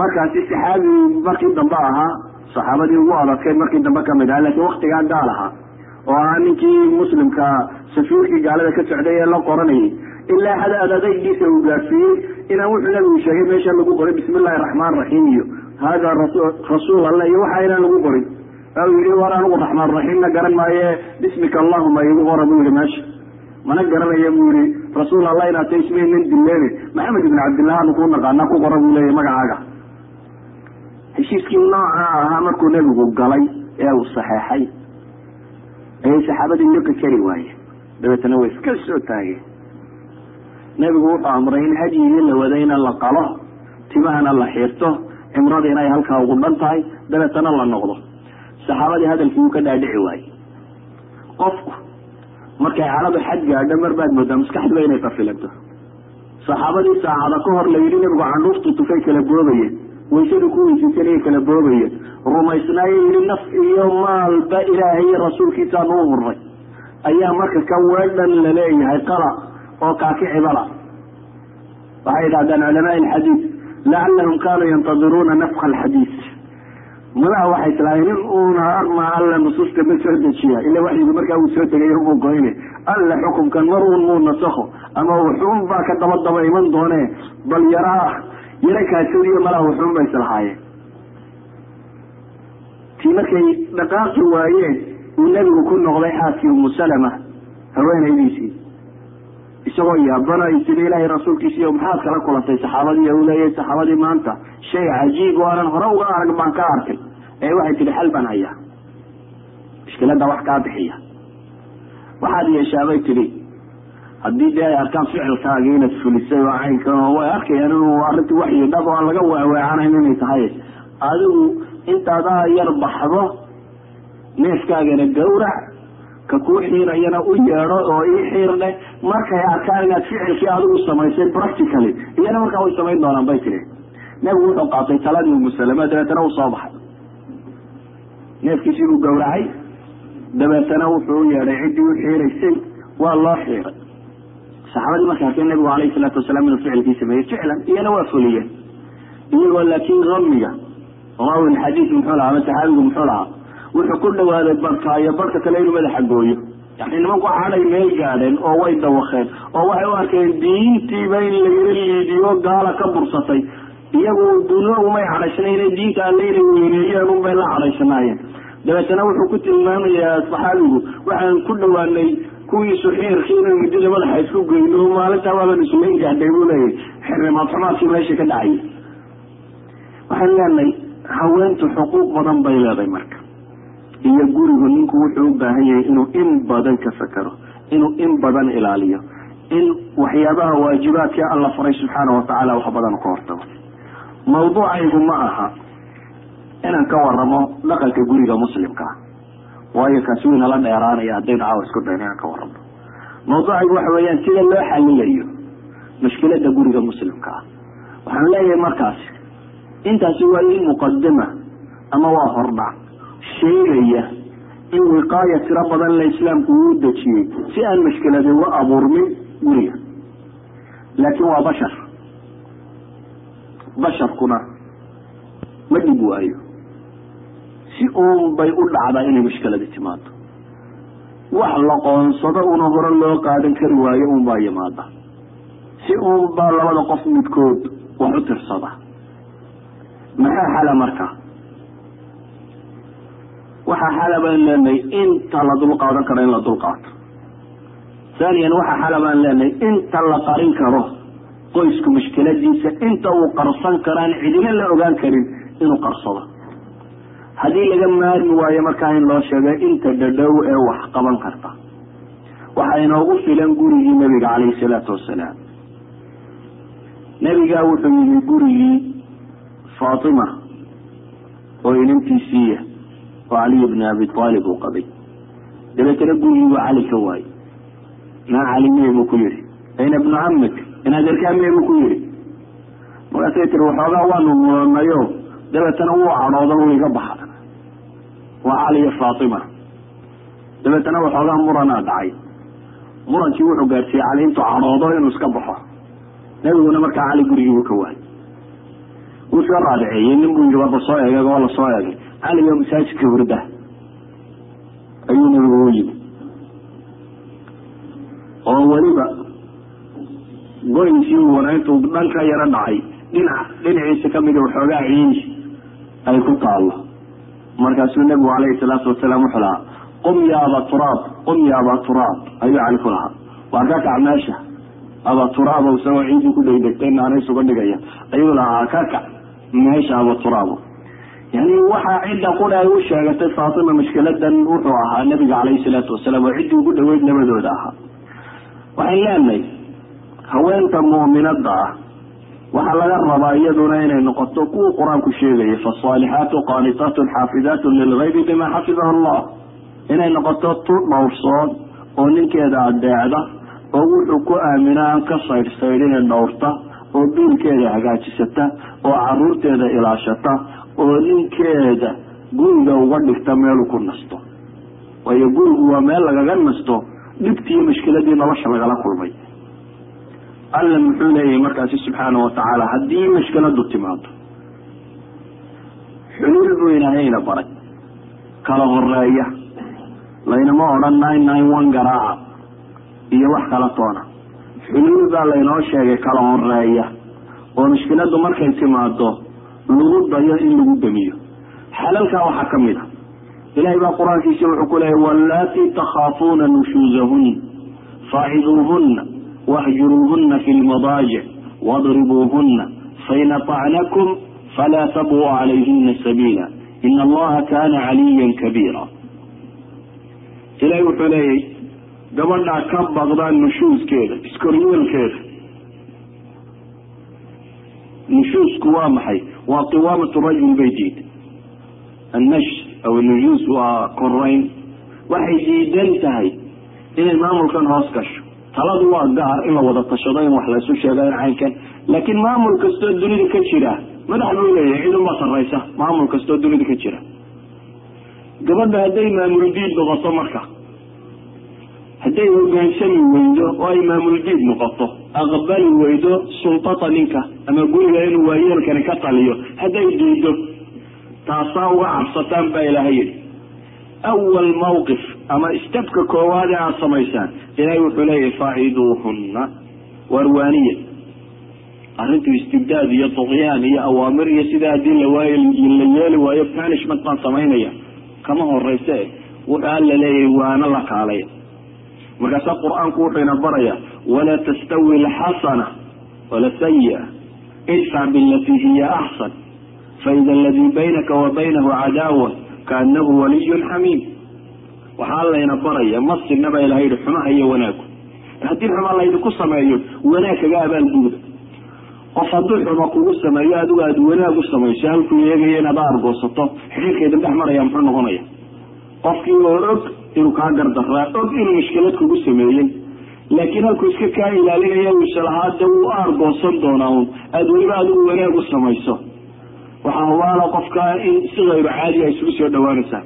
markaasi saxaabi markii dambe ahaa saxaabadii ugu adadkayd markii dambe ka mid ahaa lakiin waktigaa gaal ahaa oo ahaa ninkii muslimka safiirkii gaalada ka socday ee la qoranayay ilaa xad adadaygiisa uu gaadsiiyey inaan wuxuu nabigu sheegay meesha lagu qoray bismi illahi raxmaan raxiim iyo hada rasuul alla iyo waxa inaan lagu qorin u yihi war anigu raxmaan raxiimna garan maaye bismika allahuma igu qora buu yihi meesha mana garanaya buu yihi rasuul allah inaad ta ismaynan dileene maxamed ibn cabdillah anu kuu naqaana ku qora buu leeyahy magacaaga. Heshiiskii nooca ahaa markuu nebigu galay ee uu saxeexay ayay saxaabadii liqi kari waayeen dabeetana way iska soo taageen. Nebigu wuxuu amray in hadyigii la wadayna la qalo timahana la xiirto cimrada inay halkaa ugu dhan tahay dabeetana la noqdo. Saxaabadii hadalkii wuu ka dhaadhici waayey. Qofku markay caladu xad gaadho mar baad moodaa maskaxduba inay qafilanto saxaabadii saacada ka hor la yidhi nebigu candhuuftu tufay kala boobayeen waysadu ku weysaysanayay kala boobayeen rumaysnaayo yidhi naf iyo maalba ilaahay iyo rasuulkiisaanu u hurray. Ayaa marka ka weedhan la leeyahay qala oo kaakicibala waxay yidhahdaan culamaai alxadiid lacalahum kaanuu yantadiruuna nafka alxadiid madaha waxay islaaheen in uuna armaa alla nusuusta ma soo dejiya ila waxyigu markaa uu soo tegay muu goyne alla xukumkan mar uun muu nasakho ama wuxuun baa ka daba daba iman doone bal yaraa yaro kaasadiyo malaha wuxuun ba islahaayeen tii markay dhaqaaqi waayeen uu nebigu ku noqday xaaskii umu salama haweenaydiisii isagoo yaabana tiri ilaahay rasuulkiisiiyo maxaad kala kulantay saxaabadii u leeyahay saxaabadii maanta shay cajiib oo aanan hore uga arag baan ka arkay. Ee waxay tihi xal baan hayaa? Mushkilada wax kaa bixiya. Waxaad yeeshaabay tidhi haddii dee ay arkaan ficilkaagi inaad fulisay oo caynkan way arkayaan inuu arrintii waxyi dhab oo laga weeweecanayn inay tahay adigu intaadaa yar baxdo neefkaagana gawrac ka kuu xiirayana u yeedho oo ii xiirdhe markay arkaan inaad ficilkii adigu samaysay practically iyana markaa way samayn doonaan bay tiri. Nebigu wuxuu qaatay taladii umusalama dabeetana uu soo baxay. Neefkiisii buu gawracay dabeetana wuxuu u yeedhay ciddii u xiiraysay waa loo xiiray saxaabadii markay arkeen nebigu alayhi salaatu wasalaam inuu ficilkii sameeyey ficlan iyana waa fuliyeen iyagoo laakiin ramiga rawi xadiid muxuu lahaa ama saxaabigu muxuu lahaa wuxuu ku dhawaaday barka iyo barka kale inuu madaxa gooyo. Yani nimanku xaday meel gaadheen oo way dawakeen oo waxay u arkeen diintiiba in lagala liidiyo gaala ka bursatay. Iyagu dunya umay cadhaysnayn diinta alle inay weyneeyeen unbay la cadhaysanaayeen dabeetana wuxuu ku tilmaamayaa saxaabigu waxaan ku dhawaanay kuwii suxiirkii inay muddada madaxa isku geyno maalintaa waaban islayn gaadhay buu leeyahy xirnimaad xumaadkii meesha ka dhacay. Waxaan leenahay haweentu xuquuq badan bay leedahay marka. Iyo gurigu ninku wuxuu u baahan yahay inuu in badan ka fakero inuu in badan ilaaliyo in waxyaabaha waajibaadka alla faray subxaana watacaala wax badan ka hortago. Mawduucaygu ma aha inaan ka waramo dhaqanka guriga muslimka ah waayo kaasi wuu inala dheeraanaya haddaynu caawa isku dayno inaan ka waramo mawduucaygu waxa weeyaan sida loo xalilayo mushkilada guriga muslimka ah. Waxaan leeyahay markaasi intaasi waa in muqadima ama waa hordhac. Sheegaya in wiqaaya tiro badan la islaamku uu dejiyey si aan mushkiladi uga abuurmin guriga. Laakiin waa bashar. Basharkuna ma dhib waayo si uun bay u dhacdaa inay mushkiladi timaado wax la qoonsado una hore loo qaadan kari waayo un baa yimaada. Si uun baa labada qof midkood wax u tirsada. Maxaa xala marka? Waxaa xala baan leenahay inta la dul qaadan karo in la dul qaato. Thaniyan waxaa xala baan leenahay inta la qarin karo qoysku mushkiladiisa inta uu qarsan karaan cidina la ogaan karin inuu qarsado haddii laga maarmi waayo markaa in loo sheego inta dhadhow ee wax qaban karta. Waxaa inoogu filan gurigii nebiga calayhi salaatu wasalaam nebigaa wuxuu yimi gurigii faatima oo inantiisiiya oo caliy bni abi aalib uu qabay. Dabeetana gurigii buu cali ka waayey naa cali miye buu ku yihi ayna ibnu camik inaad erkaa miye buu ku yihi markaasay tiri waxoogaa waanu mudanayo dabeetana wuu cadhooda wuu iga baxa waa cali iyo faatima. Dabeetana waxoogaa muranaa dhacay. Murankii wuxuu gaadhsiiyey cali intuu cadhoodo inuu iska baxo. Nebiguna markaa cali gurigii buu ka waayay wuu soo raadiceeyey nin buu yidhi warba soo eegay oo la soo eegay. Cali oo masaajidka hurda ayuu nebigu u yimi oo weliba goynkii wana intuu dhan ka yaro dhacay dhinac dhinaciisa kamida waxoogaa ciidi ay ku taallo markaasuu nebigu calayhi salaatu wasalaam wuxuu lahaa qum ya aba turaab qum ya aba turaab. Ayuu cali ku lahaa. Waa ka kac meesha aba turaabo isagoo ciidii ku dhegdegtay naanays uga dhigaya. Ayuu lahaa ka kac meesha aba turaabo yani waxaa cidda qura ay u sheegatay faatima mashkiladan wuxuu ahaa nabiga calayhi salaatu wasalaam oo ciddii ugu dhaweyd labadooda ahaa. Waxaan leenahay haweenta mu'minada ah waxaa laga rabaa iyaduna inay noqoto kuwa qur'aanku sheegaya faasaalixaatu qaanitaatun xaafidaatun lilgaybi bima xafidahu allah. Inay noqoto tu dhowrsoon oo ninkeeda adeecda oo wuxuu ku aamina aan ka saydhsaydhine dhowrta oo biilkeeda hagaajisata oo caruurteeda ilaashata oo ninkeeda guriga uga dhigta meeluu ku nasto. Waayo gurigu waa meel lagaga nasto dhibtiiyo mashkiladii nolosha lagala kulmay alla muxuu leeyahay markaasi subxaana wa tacaala haddii mashkiladu timaado xuluul buu ilaahayna baray. Kala horreeya laynama odhan nine nine one garaaca. Iyo wax kala toona. Xuluul baa laynoo sheegay kala horreeya oo mashkiladu markay timaado lagu dayo in lagu damiyo. Xalalkaa waxaa ka mid a. Ilahay baa qur'aankiisa wuxuu ku leeyahy wallaatii takhaafuuna nushuuzahun faaciduuhuna wahjuruuhuna fi lmadaajic wadribuuhuna fain aطacnakum falaa tabuu calayhina sabiila ina allaha kana caliyan kabiira ilahay wuxuu leeyahy gabadhaa ka baqdaan nushuuskeeda iskoryeelkeeda nushuusku waa maxay waa qiwaamatu rajul bay diid annash aw nushuus waa korayn waxay diidan tahay inay maamulkan hoos gasho taladu waa gaar in la wada tashado in wax laysu sheego in caynkan laakiin maamul kastoo dunida ka jira madax buu leeyahay cid unbaa sarraysa maamul kastoo dunida ka jira. Gabadha hadday maamul diid noqoto marka hadday hogaansami weydo oo ay maamul diid noqoto aqbali weydo sultada ninka ama guriga inuu waayeelkani ka taliyo hadday diido taasaa uga cabsataan baa ilaahay yidhi. Awal mawqif ama istabka koowaad ee aada samaysaan ilahay wuxuu leeyahay faaciduuhunna warwaaniya arrintu istibdaad iyo duqyaan iyo awaamir iyo sidaa haddii lawaayo la yeeli waayo punishment baan samaynaya kama horeyse wuxuu alla leeyahay waana la kaalaya markaasaa qur'aanku wuxuu ina baraya walaa tastawi alxasana wala sayi-a idfac bilatii hiya axsan faida aladii baynaka wa baynahu cadaawa kaanahu waliyun xamiim waxaa layna baraya masina baa ilaha yihi xumaha iyo wanaagu haddii xuma laydinku sameeyo wanaag kaga abaalguuda qof hadduu xuma kugu sameeyo adigu aada wanaag u samayso halkuu eegaya inaad aargoosato xidhiirkaydin dhex maraya muxuu noqonaya? Qofkii oo og inuu kaa gardaraa og inuu mushkilad kugu sameeyey. Laakiin halkuu iska kaa ilaalinaya uisalahaa de wuu aargoosan doonaa un aada weliba adigu wanaag u samayso. Waxaa hubaala qofka in si kayru caadi a isugu soo dhawaanaysaa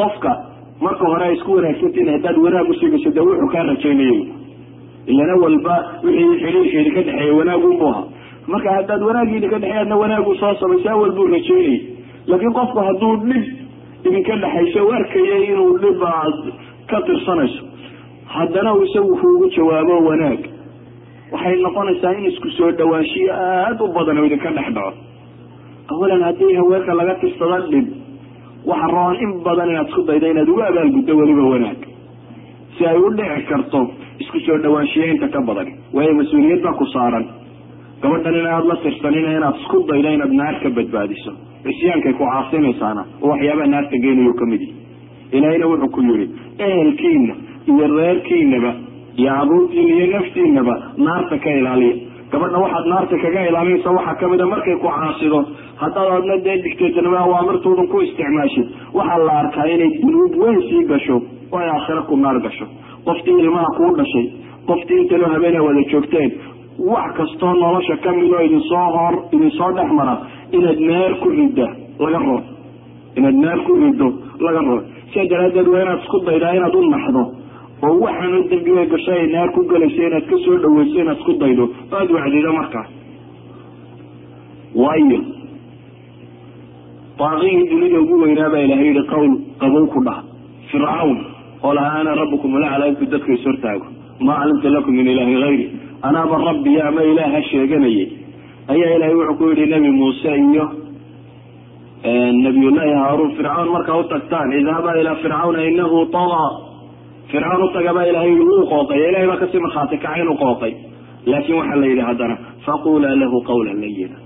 qofka marka hore ay isku wanaagsantiin haddaad wanaag u sii gasho dee wuxuu kaa rajaynayay. Ilana walba wixii xidhiirkeedi ka dhexeeya wanaagunbu ahaa. Marka haddaad wanaagiidi ka dhexeey adna wanaagu soo samaysa awal buu rajaynayay. Laakiin qofku hadduu dhib idinka dhexayso u arkayay inuu dhib aad ka tirsanayso. Haddana uu isagu kuugu jawaabo wanaag. Waxay noqonaysaa in isku soo dhawaanshiyo aada u badan oo idinka dhex dhaco. Awalan haddii haweenka laga tirsada dhib waxa roon in badan inaad isku dayda inaad ugu abaalguddo weliba wanaag. Si ay u dhici karto isku soo dhawaanshiyeynta ka badan. Waayo mas'uuliyad baa ku saaran. Gabadhan in aada la tirsanina inaad isku daydo inaad naar ka badbaadiso. Cisyaankay ku caasinaysaana oo waxyaabaha naarta geynayo ka mid yihi ilaahayna wuxuu ku yihi ehelkiina iyo reerkiinaba iyo caruurtiina iyo naftiinaba naarta ka ilaaliya gabadha waxaad naarta kaga ilaalinaysa waxaa kamida markay ku caasido haddaad adna dee digteetanima awaamirtoodan ku isticmaashid waxaa la arkaa inay dunuub weyn sii gasho oo ay aakhiro ku naar gasho. Qoftii ilmaha kuu dhashay qoftii intaloo habeena wada joogteen wax kastoo nolosha ka mid oo idin soo hor idin soo dhex mara inaad naar ku ridda laga rabo inaad naar ku riddo laga rabo sidaa daraaddeed waa inaad isku daydaa inaad u naxdo oo waxaanu dembiga gasho ay naar ku gelayso inaad ka soo dhaweyso inaad isku daydo aada wacdido markaas waayo baaqigii dunida ugu weynaa baa ilahay yihi qowl qabow ku dhaha fircawn oo lahaa ana rabbukum alaclaa intuu dadka is hortaago maa calimtu lakum min ilaahin hayri anaaba rabbiya ama ilaah ha sheeganayay. Ayaa ilahay wuxuu ku yihi nebi muuse iyo nabiyullaahi haaruun fircawn markaa u tagtaan. Idhaba ilaa fircawna inahu tagaa fircawn utagabaa ilahay yii wuu qooqay ilahay baa ka sii markhaati kaca inuu qooqay laakin waxaa la yidhi haddana faqulaa lahu qawlan layina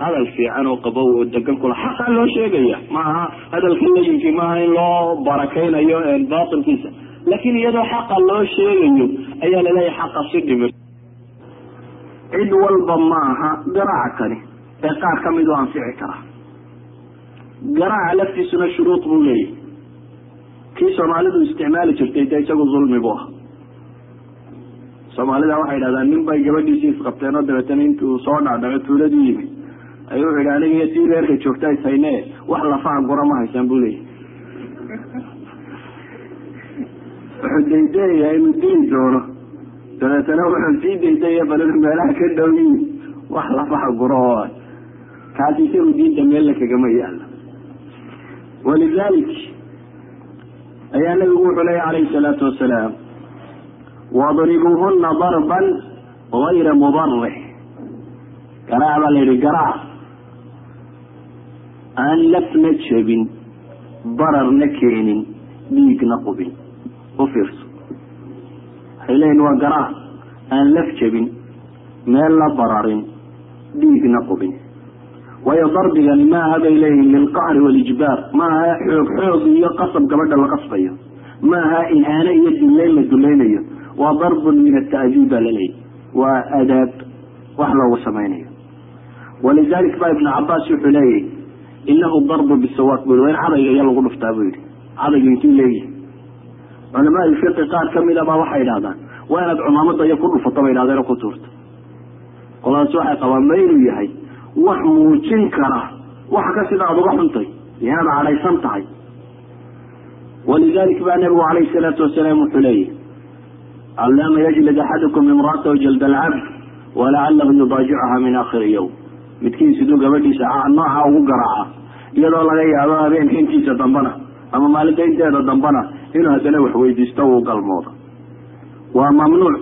hadal fiican oo qabow oo degan kula xaqaa loo sheegaya. Maaha hadalka layinkii maaha in loo barakaynayo batilkiisa laakin iyadoo xaqa loo sheegayo ayaa la leeyahay xaqa si dhimir. Cid walba maaha garaaca kani ee qaar ka mid u anfici kara garaaca laftiisuna shuruud buu leeyahy kii soomaalidu isticmaali jirtay de isagu zulmi bu ah. Soomaalida waxay dhahdaan nin bay gabadhiisii isqabteen oo dabeetana intuu soo dhacdhaco tuuladii yimi. Ayuu wuxu yidhi aniga iyo reerka joogta is hayne wax lafaha gura ma haysaan bu leeyahy wuxuu daydayayaa inuu dili doono. Dabeetana wuxuu sii daydaya balinu meelaha ka dhow yihi wax lafaha guro oo kaasi isagu diinta meella kagama yaalo walidalik ayaa nabigu wuxuu leeya calayhi salaatu wasalaam wadribuuhuna darban gayra mubarix garaac baa la yidhi garaac aan lafna jebin bararna keenin dhiigna qubin. U fiirso. Waxay leeyihiin waa garaac aan laf jebin meel la bararin dhiigna qubin waayo darbigani maaha bay leeyihiin lilqahri walijbaar maaha xoog xoog iyo qasab gabadha la qasbayo maaha ihaano iyo duleyn la dulaynayo waa darbun min ata'diib baa laleeyahy waa adaab wax loogu samaynayo walidalik ba ibnu cabaas wuxuu leeyahy inahu darbu bisawaaq bui waa in cadayga iyo lagu dhuftaa buu yihi cadayga intuu leeyahay culamaa ilfiqi qaar ka mid a baa waxay idhahdaan waa inaad cumaamada iyo ku dhufato bay idhahdeen oo ku tuurto qoladaas waxay qabaan ma inuu yahay wax muujin kara. Waxa ka sida aada uga xuntay. Inaad cadhaysan tahay. Walidalik baa nabigu calayhi salaatu wasalaam wuxuu leeyahy allama yajlid axadukum imraatahu jalda alcabd walacalahu yudaajicuha min akhiri yowm midkiin siduu gabadhiisa nooca ugu garaaca iyadoo laga yaabo habeenka intiisa dambana ama maalinta inteeda dambana inuu haddana waxweydiisto uu galmoodo waa mamnuuc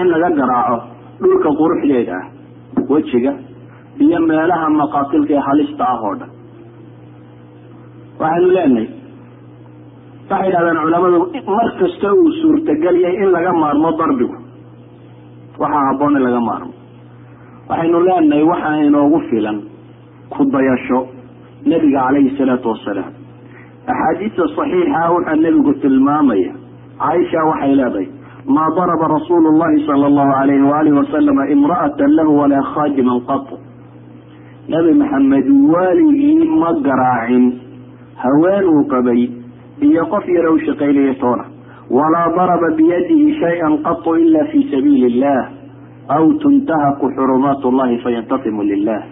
in laga garaaco dhulka quruxdeeda ah wejiga iyo meelaha maqaatilka ee halista ah oo dhan. Waxaynu leenahay waxay yidhahdeen culamadu mar kasta uu suurtageliyay in laga maarmo darbigu. Waxaa habboon in laga maarmo. Waxaynu leenahay waxaa inoogu filan ku dayasho nebiga calayhi salaatu wasalaam axaadiista saxiixa waxaa nebigu tilmaamaya caaisha waxay leedahay maa daraba rasuulu llahi sala allahu alayhi waalihi wasalama imra'atan lahu walaa khaajiman qatu nebi maxamed waaligii ma garaacin. Haween uu qabay iyo qof yara u shaqaynaya toona. Walaa daraba biyadihi shay-an qatu ila fi sabiili illah aw tuntahaku xurumaat llahi fayantasimu lilah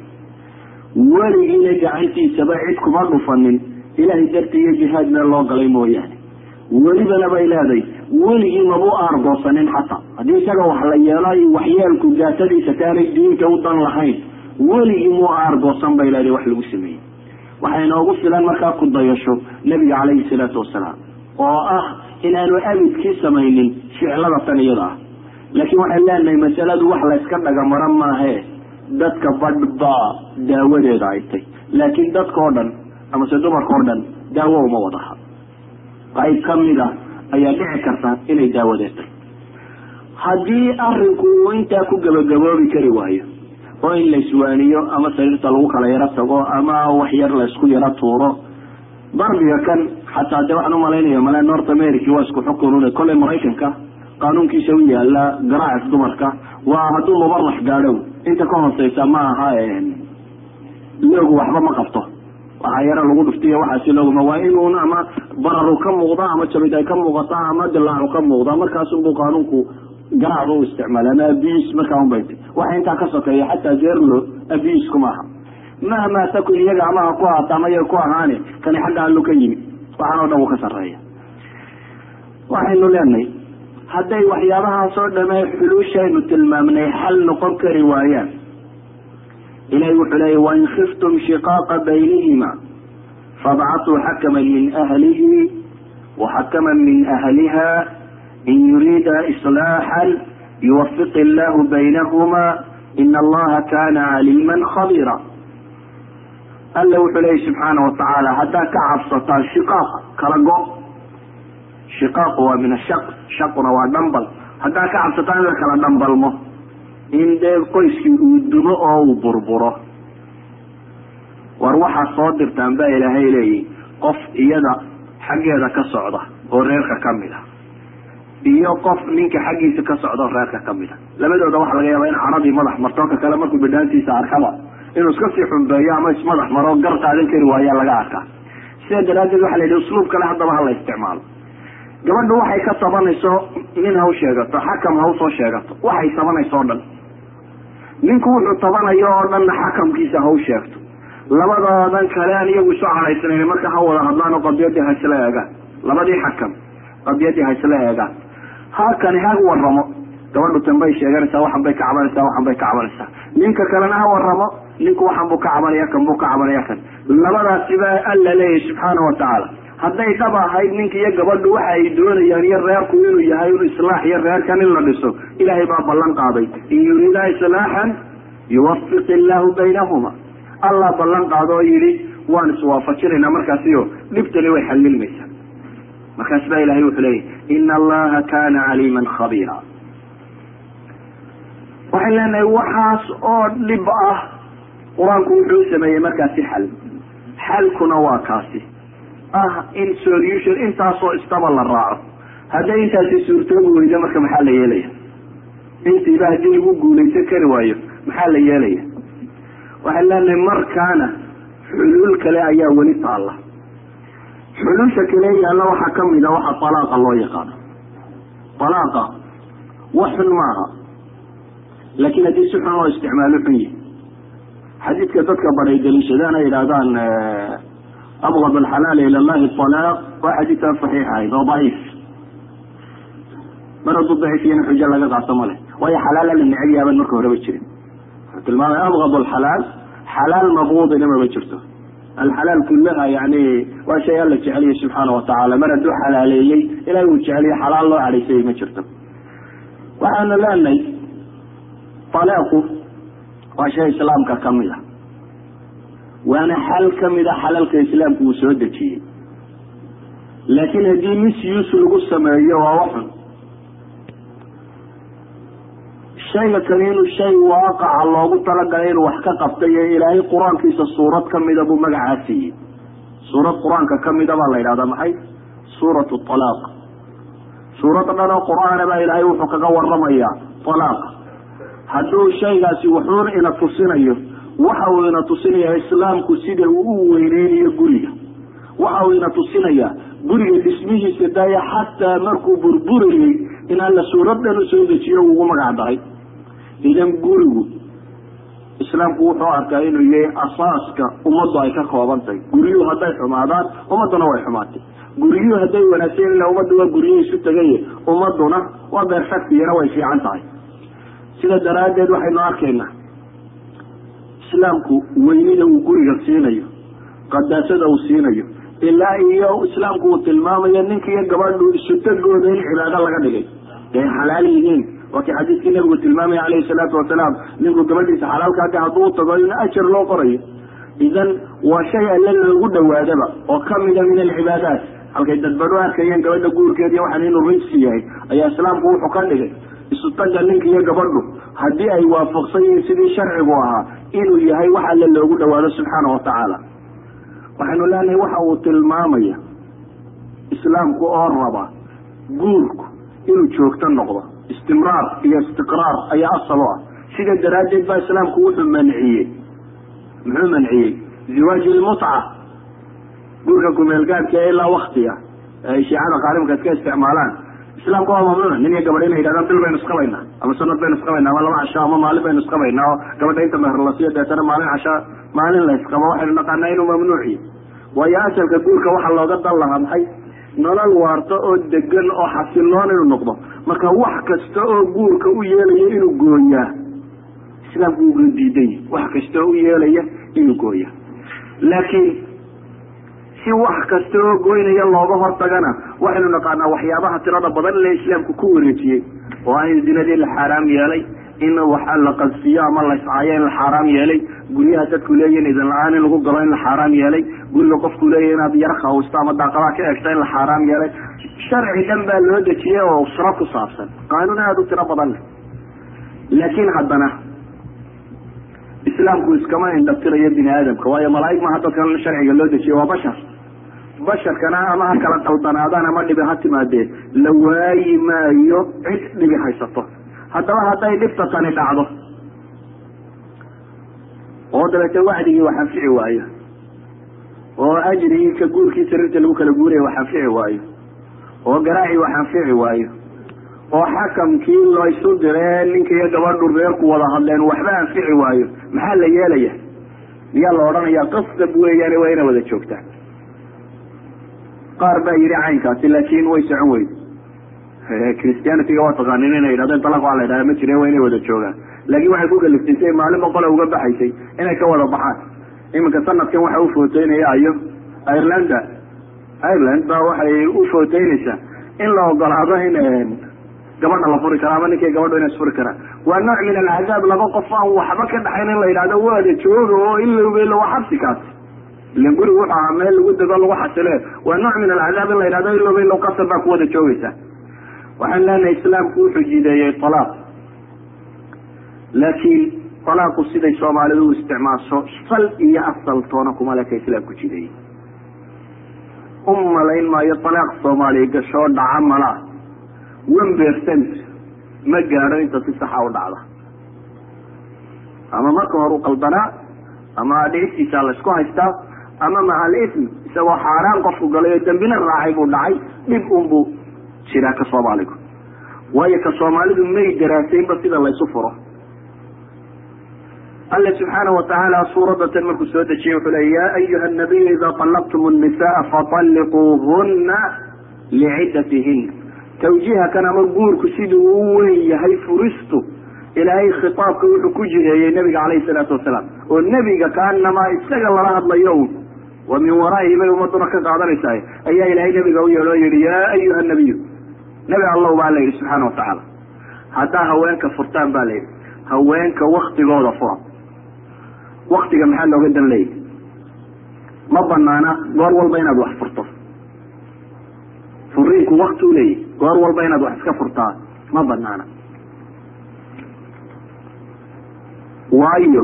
weligiina gacantiisaba cid kuma dhufanin. Ilahay darti iyo jihaad meel loo galay mooyaane. Welibana bay leeday weligii mabuu aargoosanin xataa. Haddii isaga wax la yeelo waxyeelku daatadiisa taanay diinta u dan lahayn weligii muu aargoosan bay leeday wax lagu sameeyey. Waxay noogu filan markaa ku dayasho nebiga calayhi salaatu wasalaam oo ah inaanu abidkii samaynin ficlada tan iyada ah. Laakiin waxaan leenahay masaladu wax layska dhagamaro maahe dadka badh baa daawadeeda ay tay laakiin dadka oo dhan amase dumarka oo dhan daawo uma wadaha qayb ka mid a ayaa dhici karta inay daawadeed tay haddii arinku uu intaa ku gabagaboobi kari waayo oo in la iswaaniyo ama sariirta lagu kala yaro tago ama wax yar laysku yaro tuuro. Darbiga kan xataa de waxaan u malaynaya male north america waa isku xukunune kolley maraykanka qaanuunkiisa u yaalla garaacis dumarka. Waa hadduu mubarax gaadhow. Inta ka hooseysa ma aha loogu waxba ma qabto. Waxaa yaro lagu dhuftiyo waxaasi looguma. Waa inuun ama bararu ka muuqda ama jabid ay ka muuqata ama dilaacu ka muuqda. Markaasunbuu qaanuunku garaacda u isticmaala ama abis markaa unbay waxa intaa ka sokeeya xataa jeerlo abis kuma mahmaa takun iyaga ama ha ku ahaata ama iyaga ku ahaane kani xagga allo ka yimi. Waxaan o dhan uu ka sarreeya. Waxaynu leenahay hadday waxyaabahaasoo dhamee xuluushaynu tilmaamnay xal noqon kari waayaan. Ilahi wuxuu leeyay wain khiftum shiqaaqa baynihima fabcatuu xakaman min ahlihi waxakaman min ahliha in yuriida islaaxan yuwafiq illahu baynahuma ina allaha kana caliiman khabiira alla wuxuu leeyay subxaana watacaala haddaad ka cabsataan shiqaaq kala go shiqaaqu waa min ashaq shaquna waa dhambal haddaad ka cabsataan in la kala dhambalmo in dee qoyskii uu dumo oo uu burburo war waxaad soo dirtaan baa ilaahay leeyihi qof iyada xaggeeda ka socda oo reerka ka mid a iyo qof ninka xaggiisa ka socda oo reerka ka mid a. Labadooda waxa laga yaaba in caradii madax marto ka kale markuu bidhaantiisa arkaba inuu iska sii xumbeeyo ama ismadax maro gar qaadan kari waayaa laga arkaa. Sidaa daraaddeed waxa la yidhi usluub kale haddaba hala isticmaalo. Gabadhu waxay ka tabanayso nin ha u sheegato xakam ha u soo sheegato. Waxay tabanayso o dhan. Ninku wuxuu tabanayo oo dhanna xakamkiisa ha u sheegto. Labadoodan kale aan iyagu isu calaysanayn marka ha wada hadlaan oo qadiyadii ha isla eegaan. Labadii xakam qadiyadii ha isla eegaan halkani ha waramo gabadhu tanbay sheeganaysaa waxan bay ka cabanaysaa waxan bay ka cabanaysaa ninka kalena ha waramo ninku waxan buu ka cabanaya kan buu ka cabanaya kan. Labadaasibaa alla leeyahy subxaana watacaala hadday dhab ahayd ninka iyo gabadhu waxa ay doonayaan iyo reerku inuu yahay in islaax iyo reerkan in la dhiso ilaahay baa ballan qaaday. In yuriida islaaxan yuwafiq illaahu baynahuma. Allah ballan qaado oo yidhi waan iswaafajinaynaa markaasiyo dhibtani way xallilmaysaa markaas baa ilahay wuxuu leeyahy ina allaha kana caliiman khabiira waxay leenahay waxaas oo dhib ah qur'aanku wuxuu sameeyey markaasi xal xalkuna waa kaasi ah in solution intaasoo istaba la raaco hadday intaasi suurtoobi weydo marka maxaa la yeelaya intiiba haddii lagu guulaysan kari waayo maxaa la yeelaya waxay leenahay markaana xuluul kale ayaa weli taalla xuluusha kale yaalla waxaa ka mid a waxa alaaqa loo yaqaano alaaqa wax xun maaha. Laakiin haddii si xun loo isticmaalo xun yihi xadiidka dadka baray daliishadaan ay yidhaahdaan abgad alxalaali ila llahi alaaq waa xadiidkaan saxiix ahayd oo daciif. Mar hadduu daciifiyana xujo laga qaato ma leh. Waayo xalaala la yaaban marka horeba jirin. Wuxuu abgad alxalaal xalaal mabudina maba jirto alxalaal kullaha yani waa shay alla jeceliye subxaana watacaala mar hadduu xalaaleeyey ilahay uu jeceliye xalaal loo cadhaysayay ma jirto. Waxaanu leenahay alaaqu waa shay islaamka ka mid a waana xal ka mid a xalalka islaamku uu soo dejiyey. Laakiin haddii misuse lagu sameeyo waa waxun shayga kani inuu shay waaqaca loogu talagalay inuu wax ka qabtay ee ilaahay qur'aankiisa suurad kamida buu magacaa siiyey suurad qur'aanka kamida baa la yidhahdaa maxay? Suurat alaaq suurad dhan oo qur'aana baa ilaahay wuxuu kaga waramayaa alaaq hadduu shaygaasi wuxuun ina tusinayo waxa uu ina tusinayaa islaamku sida uu u weyneynayo guriga. Waxa uu ina tusinayaa guriga dhismihiisa daya xataa markuu burburayey in alla suurad dhan u soo dejiyo ugu magac daray idan gurigu islaamku wuxuu arkaa inuu yahay asaaska ummaddu ay ka koobantahay guryuhu hadday xumaadaan ummadduna way xumaatay. Guryuhu hadday wanaagsan ila ummaddu waa guryihi isu tegaye ummaduna waa beerfactiyana way fiican tahay. Sida daraaddeed waxaynu arkaynaa islaamku weynida uu guriga siinayo qadaasada uu siinayo ilaa iyo islaamku uu tilmaamayo ninka iyo gabadhu isutagooda in cibaado laga dhigay. Ay xalaal yihiin waa kii xadiiskii nabigu tilmaamaya calayhi salaatu wasalaam ninku gabadhiisa xalaalkaaga hadduu utago in ajar loo qorayo. Idan waa shay alle loogu dhawaadaba oo kamida min alcibaadaat. Halkay dadbadho arkayeen gabadha guurkeediiy waxaan inuu rinsi yahay ayaa islaamku wuxuu ka dhigay. Isutaga ninka iyo gabadhu haddii ay waafaqsan yihiin sidii sharcigu ahaa inuu yahay wax alle loogu dhawaado subxaana watacaala waxaynu leenahay waxa uu tilmaamaya islaamku oo raba guurku inuu joogto noqdo istimraar iyo istiqraar ayaa asal u ah. Sida daraaddeed baa islaamku wuxuu manciyey muxuu manciyey ziwaaji lmutca guurka kumeelgaadka ee ilaa waktiga ay shiicada qaalimka iska isticmaalaan. Islaamka waa mamnuuc. Nin iyo gabadh inay yidhahdaan bil baynu isqabaynaa ama sanad baynu isqabaynaa ama laba casho ama maalin baynu isqabaynaa oo gabadha inta meher la deetana maalin casho maalin la isqabo waxaynu naqaanaa inuu mamnuuciyo waayo asalka guurka waxaa looga dan lahaa maxay nolol waarto oo degan oo xasiloon inuu noqdo marka wax kasta oo guurka u yeelaya inuu gooyaa islaamku uga diiday. Wax kasta oo u yeelaya inuu gooya laakiin si wax kasta oo goynaya looga hortagana waxaynu naqaanaa waxyaabaha tirada badan le islaamku ku wareejiyey. Oo ah in zinadii la xaaraam yeelay in waxa la qadsiyo ama la iscaayo in la xaaraam yeelay guryaha dadku leeyihiin idan la'aan in lagu galo in la xaaraam yeelay guriga qofku leeyahy inaad yar khawsto ama daaqadaha ka egto in la xaaraam yeelay. Sharci dhan baa loo dejiyey oo usro ku saabsan. Qaanuun aada u tiro badan leh. Laakiin haddana islaamku iskama indhatirayo bini aadamka waayo malaaig maha dadkan sharciga loo dejiye waa bashar. Basharkana ama ha kala daldanaadaan ama dhibi ha timaadee la waayi maayo cid dhibi haysato. Haddaba hadday dhibta tani dhacdo oo dabeete wacdigii wax anfici waayo oo ajrigii ka guurkii sariirta lagu kala guuraya wax anfici waayo oo garaacii wax anfici waayo oo xakamkii laysu diree ninka iyo gabadhu reerku wada hadleen waxba anfici waayo maxaa la yeelaya? Miyaa la odhanayaa qasab weeyaane waa ina wada joogtaan. Qaar baa yidhi caynkaasi laakin way socon weyde christianityga waa taqaanin inay yidhahdeen dalaq waa la yidhahda ma jire waa inay wada joogaan laakiin waxay ku kaliftay si ay maalin boqole uga baxaysay inay ka wada baxaan. Iminka sanadkan waxa u footeynaya ayo. Irelanda ireland baa waxay u footeynaysaa in la ogolaado in gabadha la furi kara ama ninkay gabadho ina isfuri karaan waa nooc min alcadaab laba qof aan waxba ka dhaxayn in la yidhahdo waada jooga oo ilowbelo waa xabsi kaasi ilan gurigu wuxu ahaa meel lagu dego lagu xasile waa nooc min alcadaab in la yidhahdo ilowbelo qasab baa kuwada joogaysa waxaan leenahay islaamku wuxuu jideeyey alaaq laakiin alaaqu siday soomaalidu u isticmaasho sal iyo asal toona kuma leka islaamku jideeyey u malayn maayo alaaq soomaaliya gashoo dhaca malaa one percent ma gaadho inta si saxa u dhacda. Ama marka hore u qaldanaa ama dhicistiisa la isku haystaa ama maca alism isagoo xaaraan qofku galay oo dambina raacay buu dhacay dhib unbuu jiraa ka soomaaligu. Waayo ka soomaalidu may daraasaynba sida laysu furo alle subxaana watacaala suuradatan markuu soo dejiyey wuxuu leey ya ayuha nabiyu ida طalaqtum الnisaءa faطalliquuhuna liciddatihin tawjiiha kan ama guurku siduu u weyn yahay furistu ilaahay khitaabka wuxuu ku jireeyey nabiga calayhi salaatu wasalaam oo nebiga kaanamaa isaga lala hadlayo un wa min waraa'ihi bay ummaduna ka qaadanaysaa ayaa ilaahay nabiga u yeedho o yihi yaa ayuha nabiyu nebi allow baa la yidhi subxaana watacaala haddaa haweenka furtaan ba la yidhi haweenka waktigooda fura waktiga maxaa looga dan leeyahy ma banaana goor walba inaad wax furto. Furiinku wakti u leeyahy goor walba inaad wax iska furtaa ma banaana waayo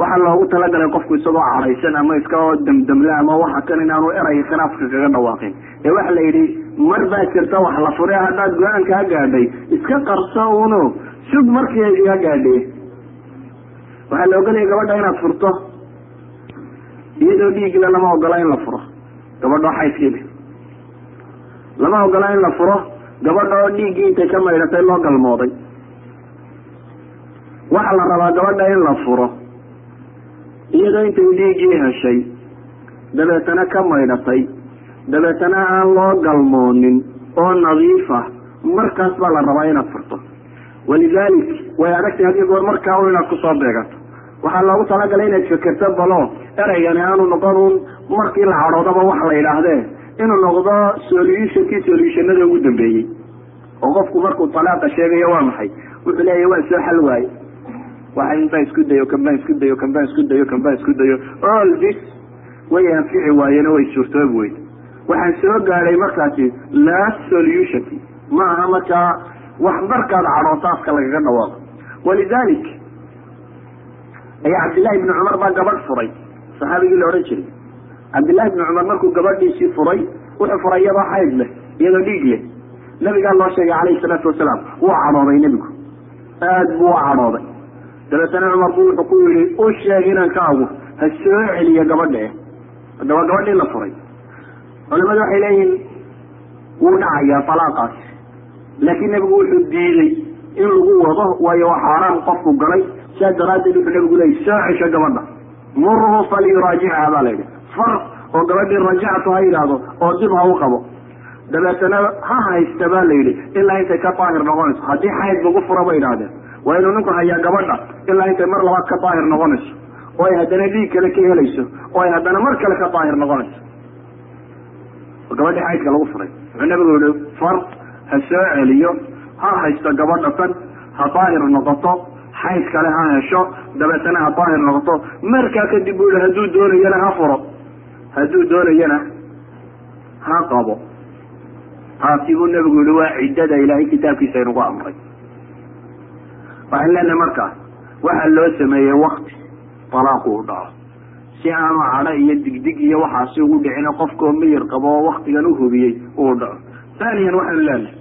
waxaa loogu talagalay qofku isagoo cadhaysan ama iska damdamle ama waxa kan inaanu eray khilaafka kaga dhawaaqin. Ee waxa la yidhi mar baa jirta wax la fure haddaad go'aan kaa gaadhay iska qarso uno. Sug markii kaa gaadhe waxaa la ogolaya gabadha inaad furto iyadoo dhiigle lama ogola in la furo gabadhoo xaydkiile lama ogola in la furo gabadha oo dhiiggii intay ka maydhatay loo galmooday. Waxaa la rabaa gabadha in la furo iyadoo intay dhiiggii heshay dabeetana ka maydhatay dabeetana aan loo galmoonin oo nadiif ah markaas baa la rabaa inaad furto. Walidalik way adagtay haddii goor markaa un inaad ku soo beegato waxaa loogu talagalay inaad fekerto balo ereygani aanu noqon un markii la cadhoodaba wax la yidhaahdee inuu noqdo solutionkii solutionada ugu dambeeyey. Oo qofku markuu talaaqa sheegayo waa maxay? Wuxuu leeyahy waa soo xal waaye. Waxa inbaan isku dayo kan baan isku dayo kan baan isku dayo kan baan isku dayo. All this way anfici waayeen oo way suurtoobi weyd. Waxaan soo gaadhay markaasi last solutionki ma aha markaa wax markaad cadhooto lagaga dhawaaqo. Walidalik ayaa cabdillahi ibni cumar baa gabadh furay. Saxaabigii la odhan jiray. Cabdillahi ibni cumar markuu gabadhiisii furay wuxuu furay iyadoo xayd leh iyadoo dhiig leh. Nabigaa loo sheegay calayhi salaatu wasalaam wuu cadhooday nebigu. Aad buu u cadhooday. Dabeetana cumar bu wuxuu ku yihi u sheeg inankaagu ha soo celiyo gabadha haddaba gabadhii la furay. Culamadu waxay leeyihiin wuu dhacayaa talaaqaasi laakiin nebigu wuxuu diiday in lagu wado waayo waa xaaraan qofku galay sidaa daraaddeed wuxuu nebigu leeyay soo cesho gabadha. Murhu falyuraajicha baa la yidhi. Far oo gabadhii rajactu ha yidhaahdo oo dib ha u qabo. Dabeetana ha haysta baa la yidhi. Ilaa intay ka daahir noqonayso. Haddii xayd lagu fura bay idhahdeen waa inuu ninku hayaa gabadha. Ilaa intay mar labaad ka daahir noqonayso. Oo ay haddana dhiig kale ka helayso. Oo ay haddana mar kale ka daahir noqonayso. Gabadhii xaydka lagu furay. Wuxuu nabigu yihi far ha soo celiyo. Ha haysto gabadha tan. Ha daahir noqoto xayd kale ha hesho dabeetana ha daahir noqoto. Markaa kadib buu yihi hadduu doonayana ha furo. Hadduu doonayana ha qabo. Taasi buu nabigu yihi waa ciddada ilaahay kitaabkiisa inugu amray. Waxaan leenahay markaa waxaa loo sameeyey wakti talaaqu u dhaco. Si aanu cadho iyo digdig iyo waxaasi ugu dhicin qofkoo miyir qabo oo waktigan u hubiyey uu dhaco. Thaniyan waxaanu leenahay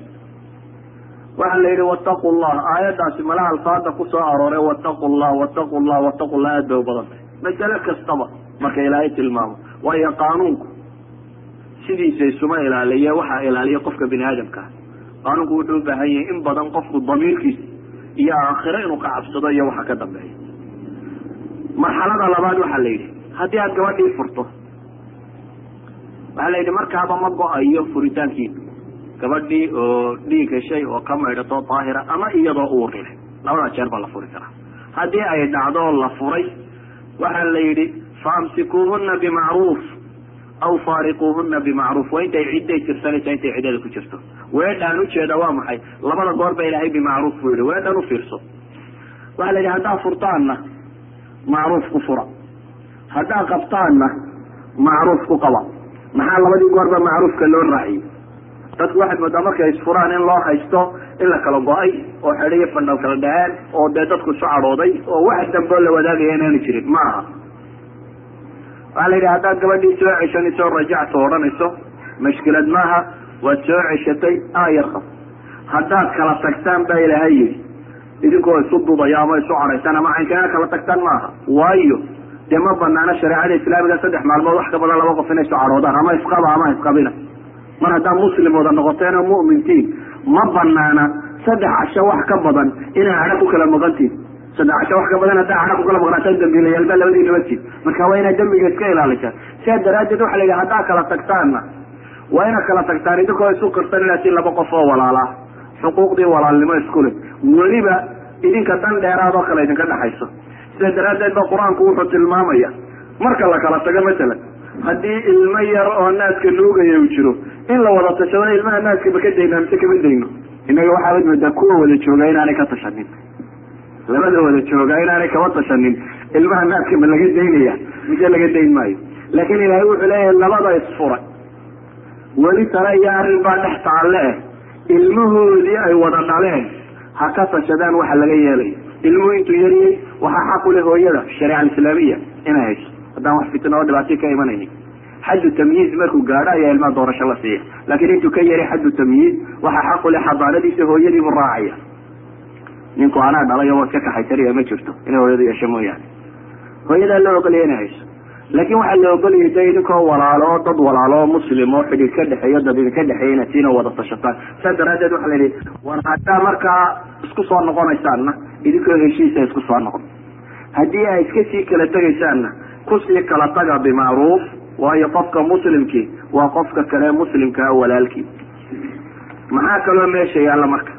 waxaa la yidhi wattaqu llah aayaddaasi malaha alfaada ku soo arooray wattaqu llah wattaqu llah wattaqu llah aad bay u badan tahay. Masale kastaba marka ilaahay tilmaamo. Waayo qaanuunku. Sidiisa isuma ilaaliye waxaa ilaaliya qofka bini aadamka qaanuunku wuxuu u baahan yahay in badan qofku damiirkiisa iyo aakhiro inuu ka cabsado iyo waxa ka dambeeya. Marxalada labaad waxaa la yidhi haddii aad gabadhii furto waxaa la yidhi markaaba ma go'ayo furitaankiina gabadhii oo dhiig heshay oo ka maydhato daahira ama iyadoo uurile labadaa jeer baa la furi karaa haddii ay dhacdo la furay waxaa la yidhi faamsikuuhuna bimacruuf aw faariquuhuna bimacruuf waa intay cidday tirsanaysa intay ciddada ku jirto. Weedhaan ujeeda waa maxay labada goor ba ilaahay bimacruuf buu yihi weedhan u fiirso waxaa la yidhi haddaa furtaanna macruuf ku fura. Haddaa qabtaanna macruuf ku qaba. Maxaa labadii goorba macruufka loo raaciyey dadku waxaad moodaa markay isfuraan in loo haysto in la kala go'ay oo xedhiyo fandhal kala dhaheen oo dee dadku isu cadhooday oo wax damboo la wadaagaya inaanu jirin ma aha. Waxaa la yidhi haddaad gabadhii soo ceshanayso rajacto odhanayso mashkilad maaha waad soo ceshatay aayar qab. Haddaad kala tagtaan baa ilaahay yidhi idinkoo isu dudaya ama isu cadhaysaan ama caynkaana kala tagtaan maaha. Waayo dee ma banaano shareecada islaamiga saddex maalmood wax ka badan laba qof inay isu cadhoodaan ama isqaba ama isqabina mar haddaa muslim wada noqoteen oo mu'mintiin ma banaana saddex casho wax ka badan inay cadho ku kala maqantiin. Saddex casho wax ka badan haddaa cadho ku kala maqnaataan dambiilayaal baa labadii nabadtiin marka waa inaad dambiga iska ilaalisaan sidaa daraaddeed waxa la yidhi haddaa kala tagtaanna waa inaad kala tagtaan idinkoo isu qirsan inaad si laba qof oo walaalaa xuquuqdii walaalnimo isku leh. Weliba idinka dan dheeraad oo kale idinka dhexayso sida daraaddeed ba qur'aanku wuxuu tilmaamaya marka la kala tago masalan haddii ilmo yar oo naaska nuugaya uu jiro in la wada tashado ilmaha naaska ma ka dayna mise kama dayno? Innaga waxaabad moodaa kuwa wada jooga inaanay ka tashanin. Labada wada jooga inaanay kama tashanin. Ilmaha naaska ma laga daynaya mise laga dayn maayo. Laakiin ilaahay wuxuu leeyahay labada isfuray weli tale iyo arrin baa dhex taalle eh. Ilmahoodii ay wada dhaleen ha ka tashadaan waxa laga yeelaya ilmuhu intuu yariyey waxaa xaq u leh hooyada shareeca alislaamiya inay hayso. Haddaan wax fitna oo dhibaatay ka imanaynin xaddu tamyiiz markuu gaadho ayaa ilmaha doorasho la siiya laakiin intuu ka yari xaddu tamyiiz waxaa xaq u leh xadaanadiisa hooyadiibuu raacaya. Ninku anaa dhalay oo iska kaxaysanaya ma jirto inay hooyadu yeesho mooyaane. Hooyadaa loo ogolaya inay hayso. Laakiin waxaa la ogolayay de idinkoo walaalo dad walaalo oo muslim oo xidhiid ka dhexeeyo dad idinka dhexeeya inaad siina wada tashataan saas daraaddeed waxaa la yidhi war haddaa markaa isku soo noqonaysaanna idinkoo heshiisa isku soo noqon. Haddii ay iska sii kala tegaysaanna ku sii kala taga bimacruuf waayo qofka muslimkii waa qofka kale muslimkaa walaalkii maxaa kaloo meesha yaalla marka?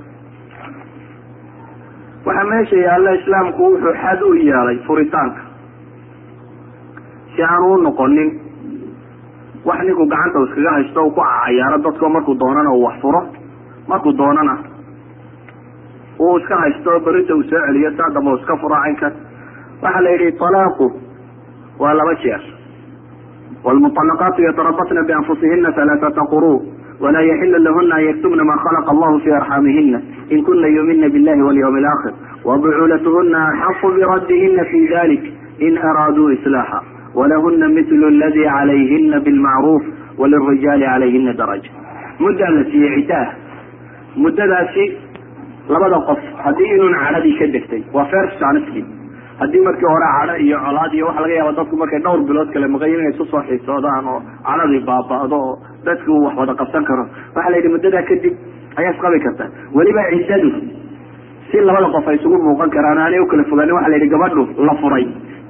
Waxaa meesha yaalla islaamku wuxuu xad u yeelay furitaanka. Si aanu u noqonin wax ninku gacanta u iskaga haysto u ku cayaaro dadko markuu doonana uu wax furo markuu doonana uu iska haysto berita uu soo celiyo saa damba u iska furo caynkan waxaa la yidhi talaaqu waa laba jeer wlmuطalaqaatu yatarabasna bianfusihina alaaata quru walaa yaxilu lahuna an yaktubna ma khalaqa allahu fi arxaamihina in kuna yumina billahi walyawmi alaakhir wabucuulatuhuna axaqu biradihina fi dalik in araaduu islaaxa walahuna mitlu aladi calayhina bilmacruuf walirijaali calayhina daraja muddaa la siiyey ciddaah muddadaasi labada qof haddii inuun cadhadii ka degtay waa first chanski haddii markii hore cadho iyo colaad iyo waxa laga yaaba dadku markay dhowr bilood kale maqayin inay isu soo xiisoodaan oo cadhadii baaba'do oo dadku uu wax wada qabsan karo. Waxaa la yidhi muddadaa kadib ayaa isqabi karta weliba ciddadu si labada qof ay isugu muuqan karaan aanay u kala fogaanin waxa la yidhi gabadhu la furay.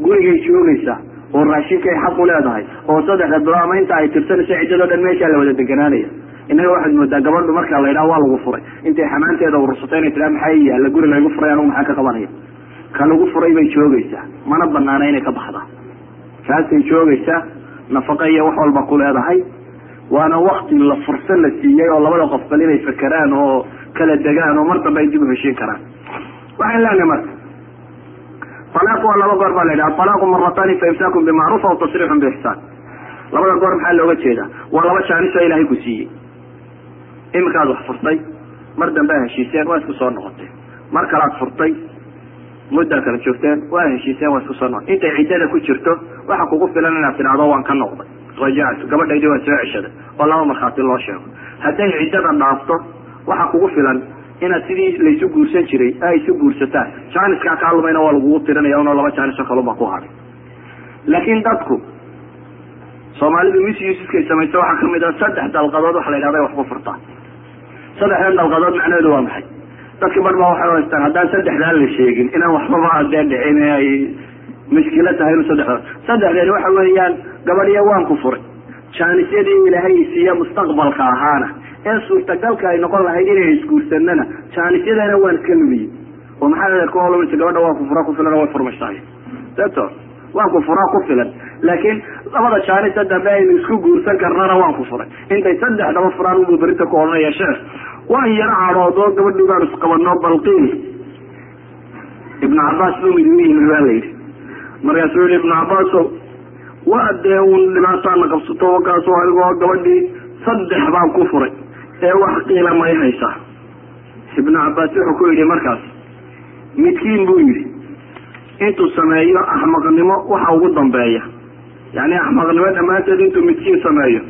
Gurigay joogaysa oo raashinkay xaq u leedahay oo saddexda bilo ama inta ay tirsanayso ciddadoo dhan meeshaa la wada deganaanaya. Innaga waxaad moodaa gabadhu marka la yidhaha waa lagu furay. Intay xamaanteeda urursatay inay tidhaha maxaa yaalla? Guri laygu furay anugu maxaa ka qabanaya ka lagu furay bay joogaysaa. Mana banaana inay ka baxdaa. Kaasay joogaysaa nafaqa iyo wax walba ku leedahay. Waana wakti la fursa la siiyey oo labada qof bal inay fakeraan oo kala degaan oo mar dambe ay dib u heshiin karaan. Waxaan leenahay marka alaaq waa laba goor baa la yidhaha alaaqu maratani fa imsaakun bimacruuf aw tasriixun biixsaan. Labada goor maxaa looga jeedaa? Waa laba jaanis oo ilaahay ku siiyey. Iminkaad wax furtay mar dambe a heshiiseen waa isku soo noqoteen mar kalaad furtay muddaa kala joogteen waa heshiiseen waa isku soo noqotay intay ciddada ku jirto waxa kugu filan inaad tidhahdo waan ka noqday. Rajactu gabadhaydii waa soo ceshaday. Oo laba markhaati loo sheego. Hadday ciddada dhaafto waxa kugu filan inaad sidii laysu guursan jiray ay isu guursataan. Jaaniskaa kaa lumayna waa lagugu tirinaya unoo laba jaanisoo kalunbaa ku hadhay laakiin dadku soomaalidu misuskay samaysa waxaa ka mid a saddex dalqadood waxa la yidhahda wax ku furtaa saddexdan dalqadood macnaheedu waa maxay dadki bar baa waxay haystaan haddaan saddexdaan la sheegin inaan waxbaba adee dhicin ay mushkilo tahay inu saddexdood saddexdeeni waxa weeyaan gabadhiya waan ku furay. Jaanisyadii ilaahay siiya mustaqbalka ahaana. Ee suurtagalka ay noqon lahayd inay isguursanana jaanisyadana waan iska lumiyey oo maxaa ku lumaysa gabadha waan ku fura ku filan way furmaysahay dato waan ku furaa ku filan. Laakiin labada jaanisa dambe aynu isku guursan karnana waan ku furay. Intay saddexdaba furaan unbuu berinta ku odhanaya sheekh waan yaro cadhoodoo gabadhii baan isqabano balqiin. Ibnu cabaas buu mid baa la yidhi. Markaasuu yihi ibnu cabaaso waa dee un dhibaataana qabsato wakaaso anigoo gabadhii saddex baan ku furay ee wax qiila may haysaa ibnu cabaas wuxuu ku yidhi markaas midkiin buu yidhi intuu sameeyo axmaqnimo waxa ugu dambeeya. Yani axmaqnimo dhammaanteed intuu midkiin sameeyo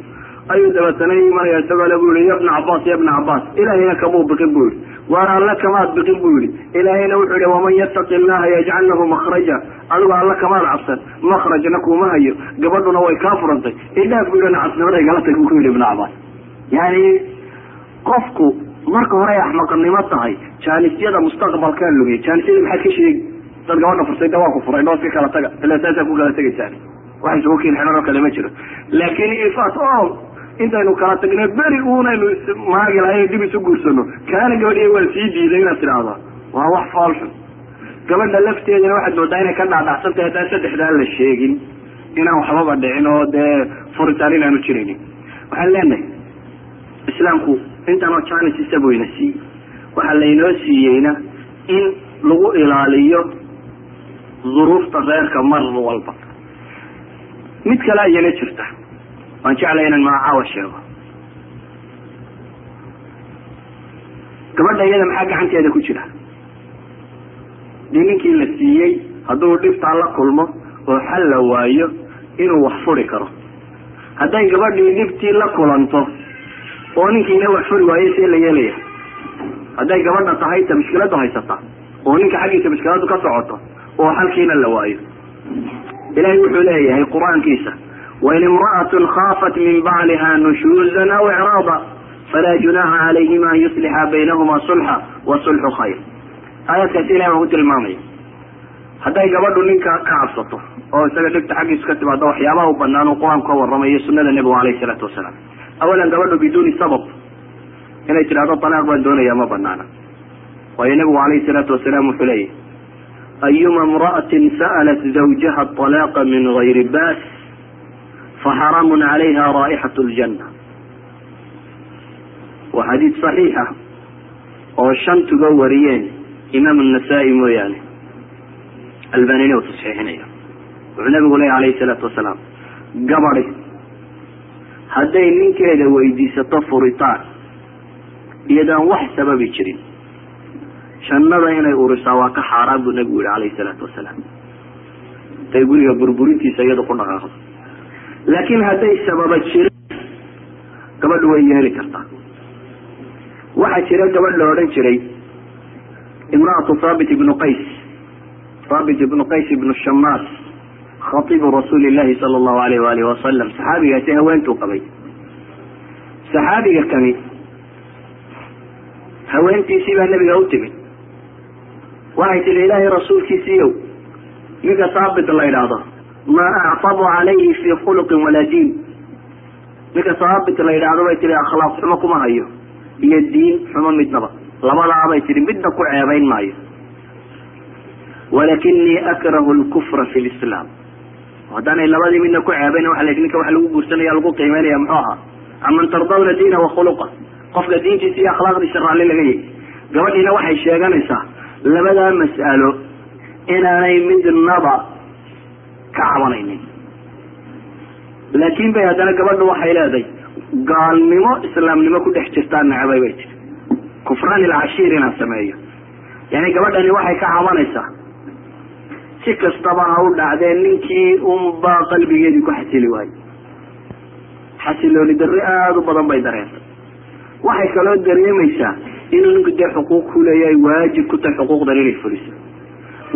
ayuu dabeetana imanaya isagoo le bu yihi ya bna cabaas ya bna cabaas ilaahayna kamuu biqin bu yihi waar alle kamaad biqin bu yihi ilaahayna wuxuu yihi waman yattaqi llaha yajcal lahu makhraja. Adigo alle kamaad cabsan makrajna kuma hayo gabadhuna way kaa furantay. Ilaah bu yihi nacasnimada igala tag ku yihi ibna cabaas yani qofku marka hore ay axmaqnimo tahay jaanisyada mustaqbalkaa lumiya jaanisyada maxaad ka sheegi dad gabadha fursay da waa ku furay dhooska kala taga ila saasaa ku kala tegaysaan wax isugu xidhan oo kale ma jiro. Laakiin ifat o intaynu kala tagno beri uunaynu maagi lahayn dib isu guursano kaana gabadhiya waa sii diiday inaad tidhaahdo waa wax foolxun gabadha lafteedana waxaad moodaa inay ka dhaadhacsantahay haddaan saddexdaan la sheegin inaan waxbaba dhicin oo dee furitaan inaanu jiraynin. Waxaan leenahay islaamku intaan oo janis isagoyna siiyey waxaa laynoo siiyeyna in lagu ilaaliyo duruufta reerka mar walba. Mid kale ayana jirta waan jeclay inaan magacaawa sheego gabadha iyada maxaa gacanteeda ku jira dii ninkii la siiyey hadduu dhibtaa la kulmo oo xal la waayo inuu wax furi karo. Hadday gabadhii dhibtii la kulanto oo ninkiina wax furi waayo see la yeelaya hadday gabadha tahay ta mushkiladu haysata oo ninka xaggiisa mushkiladu ka socoto oo xalkiina la waayo ilahay wuxuu leeyahay qur'aankiisa wain imra'atun khaafat min bacliha nushuuzan aw icraada falaa junaxa calayhima an yuslixa baynahuma sulxa wa sulxu khayr aayaadkaasi ilahay waa ku tilmaamaya hadday gabadhu ninka ka cabsato oo isaga dhibta xaggiisu ka timaado waxyaabaha u banaan uu qur'aanku ka warramayo sunada nebigu alayhi salaatu wasalaam awalan gabadhu biduuni sabab inay tidhahdo talaaq baan doonaya ma banaana waayo nebigu alayhi salaatu wasalaam wuxuu leeyahy ayuma imra'atin sa'alat zawjaha طalaaqa min gayri baas faxaramun calayha raa'ixat ljanna waa xadiid saxiixa oo shantuga wariyeen imaam nasaa-i mooyaane. Albanina uu tasxiixinaya wuxuu nabigu leeya alayhi salaatu wasalaam gabadi hadday ninkeeda weydiisato furitaan iyadaan wax sababi jirin. Jannada inay urisaa waa ka xaaraan buu nabigu yihi alayhi salaatu wasalaam. Intay guriga burburintiisa iyadu ku dhaqaaqdo laakiin hadday sababa jirin gabadhu way yeeli kartaa waxaa jira gabadh la odhan jiray imra'atu thaabit ibnu qays thaabit ibnu qays ibnu shamaas khatiibu rasuuli llahi sala allahu alayh waalihi wasalam saxaabigaasi haweentuu qabay saxaabiga kani haweentiisii baa nebiga u timid waxay tihi ilaahay rasuulkiisiiyow ninka saabit la idhaahdo maa actabu calayhi fii khuluqin walaa diin ninka saabit la yidhaahdo bay tihi akhlaaq xumo kuma hayo iyo diin xumo midnaba. Labadaa bay tihi midna ku ceebayn maayo. Walakinii akrahu lkufra fi lislaam haddaanay labadii midna ku ceebayn waa la ninka waxa lagu guursanaya lagu qiimeynaya muxuu ahaa? Aman tardawna diina wa khuluqa qofka diintiisa iyo akhlaaqdiisa raalli laga yahy gabadhiina waxay sheeganaysaa labadaa mas'alo inaanay midnaba ka cabanaynin. Laakin bay haddana gabadhu waxay leedahay gaalnimo islaamnimo ku dhex jirtaa necbay bay tiri kufraan ilcashiir inaan sameeyo. Yani gabadhani waxay ka cabanaysaa. Si kastaba ha u dhacdee ninkii unbaa qalbigeedii ku xasili waayo xasilooni darri aada u badan bay dareentay. Waxay kaloo dareemaysaa inuu ninku dee xuquuq ku leeyahay waajib ku tahay xuquuqdan inay fuliso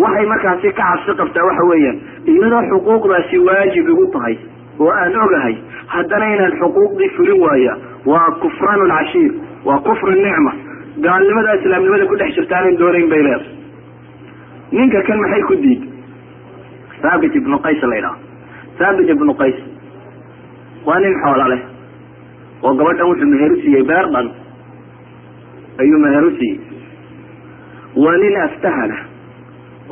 waxay markaasi ka cabsi qabtaa waxa weeyaan iyadoo xuquuqdaasi waajib igu tahay oo aan ogahay haddana inaan xuquuqdii fulin waaya waa kufraan lcashiir waa kufru nicma. Gaalnimada islaamnimada ku dhex jirta aanan doonayn bay leedahay. Ninka kan maxay ku diid thaabit ibnu qays la ydhaha thaabit ibnu qays waa nin xoola leh oo gabadhan wuxuu meher u siiyey beer dhan. Ayuu meher u siiyey. Waa nin aftahana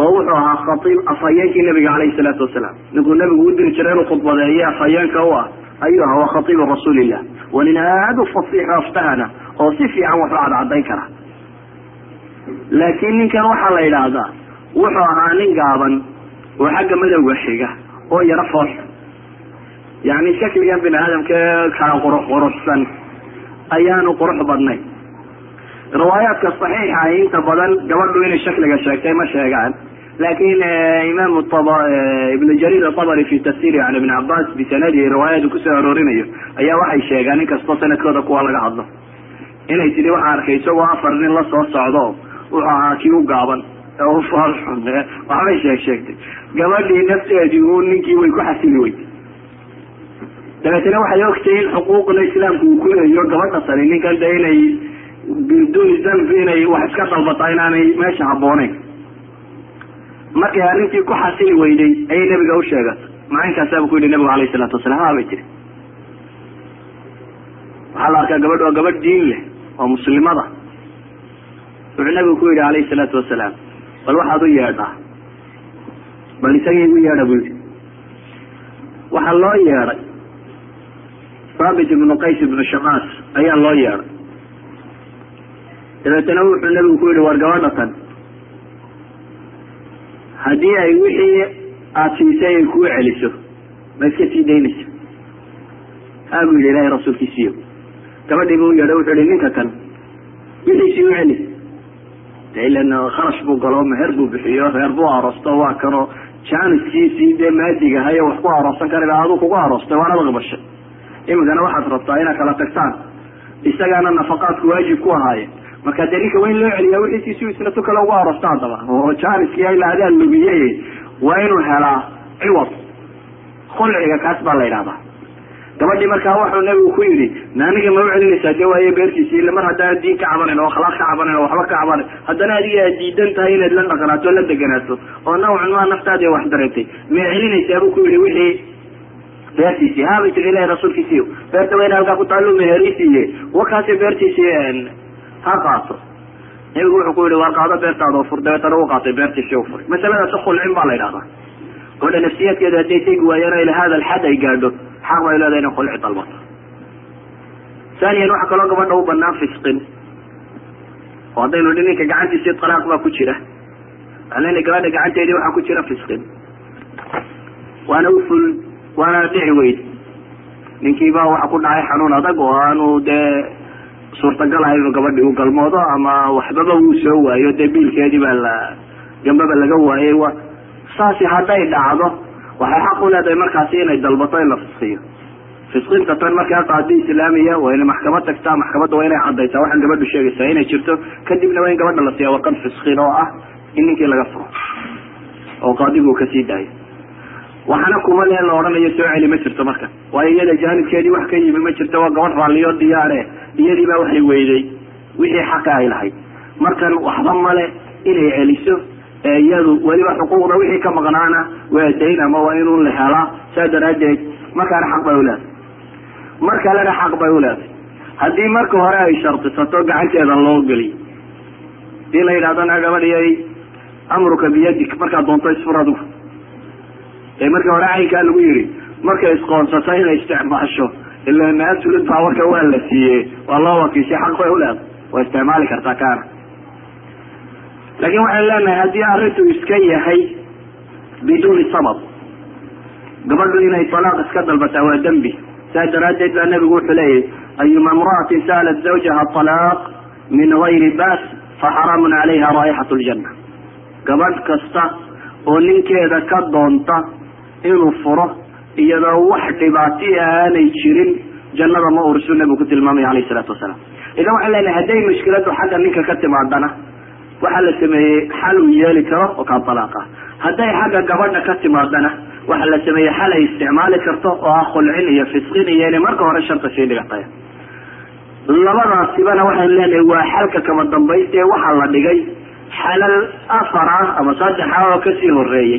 oo wuxuu ahaa khaiib afhayeenkii nabiga calayhi salaatu wasalaam. Ninkuu nabigu diri jiray inuu khudbadeeye afhayeenka u ah ayuu ahaa waa khaiibu rasuulillah. Waa nin aada u fasiixo aftahana oo si fiican wax u cadcadayn kara laakiin ninkan waxaa la yidhaahdaa wuxuu ahaa nin gaaban oo xagga madowga xiga oo yaro foolx yani shakligan bini aadamka kala qurux quruxsan ayaanu qurux badnayn riwaayaadka saxiixa inta badan gabadhu inay shakliga sheegtay ma sheegaan. Laakin imaam ibnu jariir atabari fi tafsiri can ibn cabas bisanadihi riwaayadu ku soo aroorinayo ayaa waxay sheegaan in kastoo sanadkooda kuwa laga hadlo. Inay tidhi waxaa arkay isagoo afar nin la soo socdo wuxuu ahaa kii u gaaban. Ee u foolxun waxbay sheeg sheegtay. Gabadhii nafteedii u ninkii way ku xasili weytay dabeetana waxay ogtay in xuquuqna islaamku uu ku leeyo gabadha sani ninkan de inay biduuni zanbi inay wax iska dalbataa inaanay meesha habbooneyn markay arrintii ku xasili weyday ayay nabiga u sheegatay. Macaynkaasaabu ku yidhi nabigu alayh isalaatu wasalaam ha bay tiri waxaa la arkaa gabadh waa gabadh diin leh oo muslimada. Wuxuu nabigu ku yidhi alayhi salaatu wasalaam bal waxaad u yeedhaa. Bal isagii igu yeedha buu yidhi. Waxaa loo yeedhay saabit ibnu qays ibnu shamaas ayaa loo yeedhay dabeetana wuxuu nabigu ku yidhi war gabadha tan haddii ay wixii aada siisay ay kuu celiso ma iska sii daynaysa ha buu yidhi ilahay rasuulkiisiiyo gabadhii buu u yeedhay wuxuu yihi ninka kan wixiisii u celi de ilan kharash buu galo meher buu bixiyo reer buu aroosto waa kanoo jaaniskiisii dee maadigahayo wax ku aroosan kara ila aduu kugu aroostay waanada qabashay iminkana waxaad rabtaa inaad kala tagtaan. Isagaana nafaqaadku waajib ku ahaaye marka dee ninka waa loo celiyaa wixiisiisi isna tu kale ugu aroosta haddaba oo jaaniskii ilaa adaa lugiye waa inuu helaa ciwad. Khulciga kaas baa la yidhahdaa gabadhii markaa wuxuu nabigu ku yidhi naaniga ma u celinaysaa dee waaye beertiisi ila mar haddaan diin ka cabanayn oo akhlaaq ka cabanayn oo waxba ka cabanayn haddana adiga aad diidan tahay inaad la dhaqanaato o la deganaato. Oo nawcan maa naftaadi wax dareentay. Ma celinaysaa buu ku yidhi wixii. Beertiisii haabay tiri ilahi rasuulkiisiiy beerta in halkaa ku taallu meherisiiye wakaasi beertiisii ha qaato. Nabigu wuxuu ku yihi waar qaado beertaada oo fur dabeetana u qaatay beertiisii u furay. Masaladaasi khulcin baa la yidhahdaa. Gabadha nafsiyaadkeeda hadday tegi waayaan ila hada alxad ay gaadho xaq bay leedahay inay khulci dalbato. Thaniyan waxaa kaloo gabadha u banaan fisqin. Oo haddaynu idhi ninka gacantiisii talaaq baa ku jira. Leenahay gabadha gacanteedii waxaa ku jira fisqin. Waana uful waana dhici weyd. Ninkiiba waxa ku dhacay xanuun adag oo aanu dee suurtagal ahay inuu gabadhii u galmoodo ama waxbaba wuu soo waayo dee biilkeedii baa la gambaba laga waayay wa saasi hadday dhacdo waxay xaq u leedahay markaasi inay dalbato in la fisqiyo. Fisqinta tan markaa qaadi islaamiya waa inay maxkamad tagtaa maxkamadda waa inay cadaysaa waxaan gabadhu sheegaysaa inay jirto kadibna waa in gabadha la siiya warqad fisqin oo ah in ninkii laga furo oo qaadigu ka sii daayo. Waxaana kuma le la odhanayo soo celi ma jirto marka. Waayo iyada jaanibkeedii wax ka yimi ma jirto waa gabadh raalliyo diyaare iyadii baa waxay weyday wixii xaqa ay lahayd. Markan waxba male inay celiso ee iyadu weliba xuquuqda wixii ka maqnaana waa dayn ama waa inuu la helaa saa daraaddeed markaana xaq bay uleedahay mar kalena xaq bay uleedahay haddii marka hore ay shardisato gacanteeda loo geliyo. Hadii la yidhahdana gabadhiyay amruka biyadik markaad doonto isfur adigu ee markii hore caynkaa lagu yidhi markay isqoonsato inay isticmaasho ila absolute powerka waa la siiyey waa loo wakiishay xaq bay uleedahay waa isticmaali kartaa kaana laakiin waxaan leenahay haddii arrintu iska yahay biduuni sabab gabadhu inay talaaq iska dalbataa waa dembi. Saas daraaddeed baa nebigu wuxuu leeyahy ayuma imra'atin sa'alat zawjaha talaaq min gayri baas faxaraamun calayha raa'ixat ljanna gabadh kasta oo ninkeeda ka doonta inuu furo iyadoo wax dhibaati aanay jirin jannada ma urisuu nebigu ku tilmaamaya alayh isalaatu wasalaam. Idan waxaan leenahay hadday mushkiladu xagga ninka ka timaadana waxaa la sameeyey xal uu yeeli karo oo kaa talaaqa. Hadday xagga gabadha ka timaadana waxaa la sameeyey xal ay isticmaali karto oo ah khulcin iyo fisqin iyo inay marka hore sharta sii dhigatay. Labadaasibana waxaynu leenahay waa xalka kama dambaysta ee waxaa la dhigay xalal afar ah ama saddexa oo ka sii horeeyey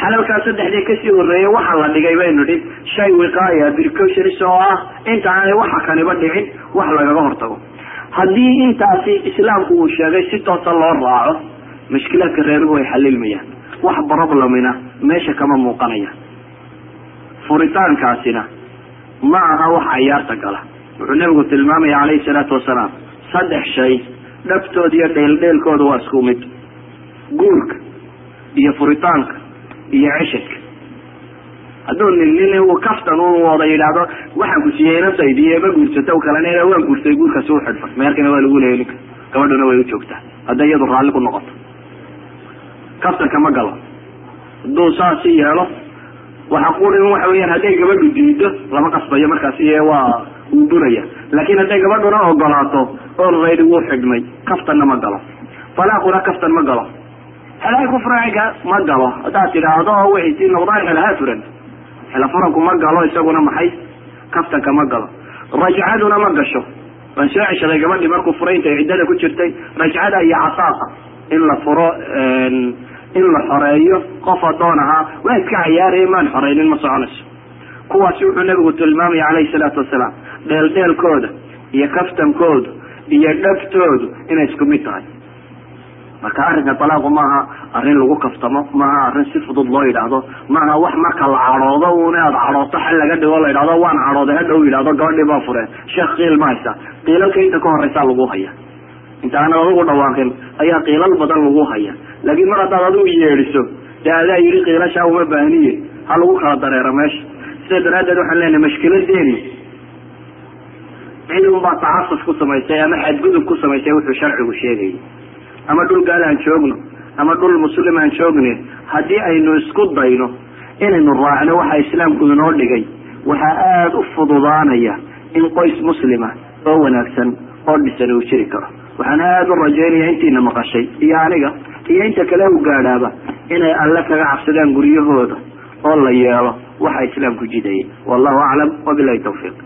xalalkaa saddexdii ka sii horeeyey waxaa la dhigay baynu idhi shay wiqaaya precautions oo ah. Inta aanay waxa kaniba dhicin wax lagaga hortago. Haddii intaasi islaamku uu sheegay si toosa loo raaco mushkilaadka reeruhu ay xalilmayaan wax problemina meesha kama muuqanaya. Furitaankaasina ma aha wax cayaarta gala. Wuxuu nabigu tilmaamaya calayhi salaatu wasalaam saddex shay dhabtooda iyo dheeldheelkooda waa isku mid. Guurka iyo furitaanka iyo ceshadka. Hadduu nin uu kaftan u wada yidhaahdo waxaan ku siiyey nafsaydiiyo ma guursato kalena waan guurtay guurkaasi u xidhfay meerkana waa lagu leeyay ninka gabadhuna way u joogtaa. Hadday iyadu raalli ku noqoto. Kaftanka ma galo. Hadduu saasi yeelo waxa qurin waxa weyaan hadday gabadhu diido lama qasbayo markaasi waa uu buraya laakiin hadday gabadhuna ogolaato olraydi wuu xidhmay kaftanna ma galo. Talaaquna kaftan ma galo xelaha kufraaciga ma galo. Haddaad tidhaahdo waxay sii noqdaan xelaha furan. Xela furanku ma galo isaguna maxay? Kaftanka ma galo. Rajcaduna ma gasho. Waan soo ceshaday gabadhii markuu furay intay ciddada ku jirtay rajcada iyo casaaqa. In la furo in la xoreeyo qof adoon ahaa waa iska cayaaraya maan xoreynin ma soconayso. Kuwaasi wuxuu nabigu tilmaamaya calayhi salaatu wasalaam dheeldheelkooda iyo kaftankoodu iyo dhabtoodu inay isku mid tahay marka arrinka talaaqu maaha arrin lagu kaftamo maaha arrin si fudud loo yidhaahdo. Maaha wax marka la cadhoodo un aad cadhooto xal laga dhigo la yidhahdo waan cadhooday hadhow yidhahdo gabadhii baa fureen sheekh qiil ma haysa qiilalka inta ka horeysaa lagu haya. Inta aanad adigu dhawaaqin ayaa qiilal badan lagu haya. Laakiin mar haddaad adigu yeedhiso dee adaa yidhi qiilashaa uma baahniye ha lagu kala dareero meesha. Sida daraaddeed waxaan leenahay mashkiladeeni cid unbaa tacasuf ku samaysay ama xadgudub ku samaysay wuxuu sharcigu sheegayay ama dhul gaal aan joogno ama dhul muslim aan joogne haddii aynu isku dayno inaynu raacno waxa islaamku inoo dhigay waxaa aada u fududaanaya in qoys muslima oo wanaagsan oo dhisan uu jiri karo. Waxaan aada u rajaynaya intiina maqashay iyo aniga iyo inta kale u gaadhaaba inay alle kaga cabsadaan guryahooda oo la yeelo waxa islaamku jidayay. Wallahu aclam wabilahi tawfiiq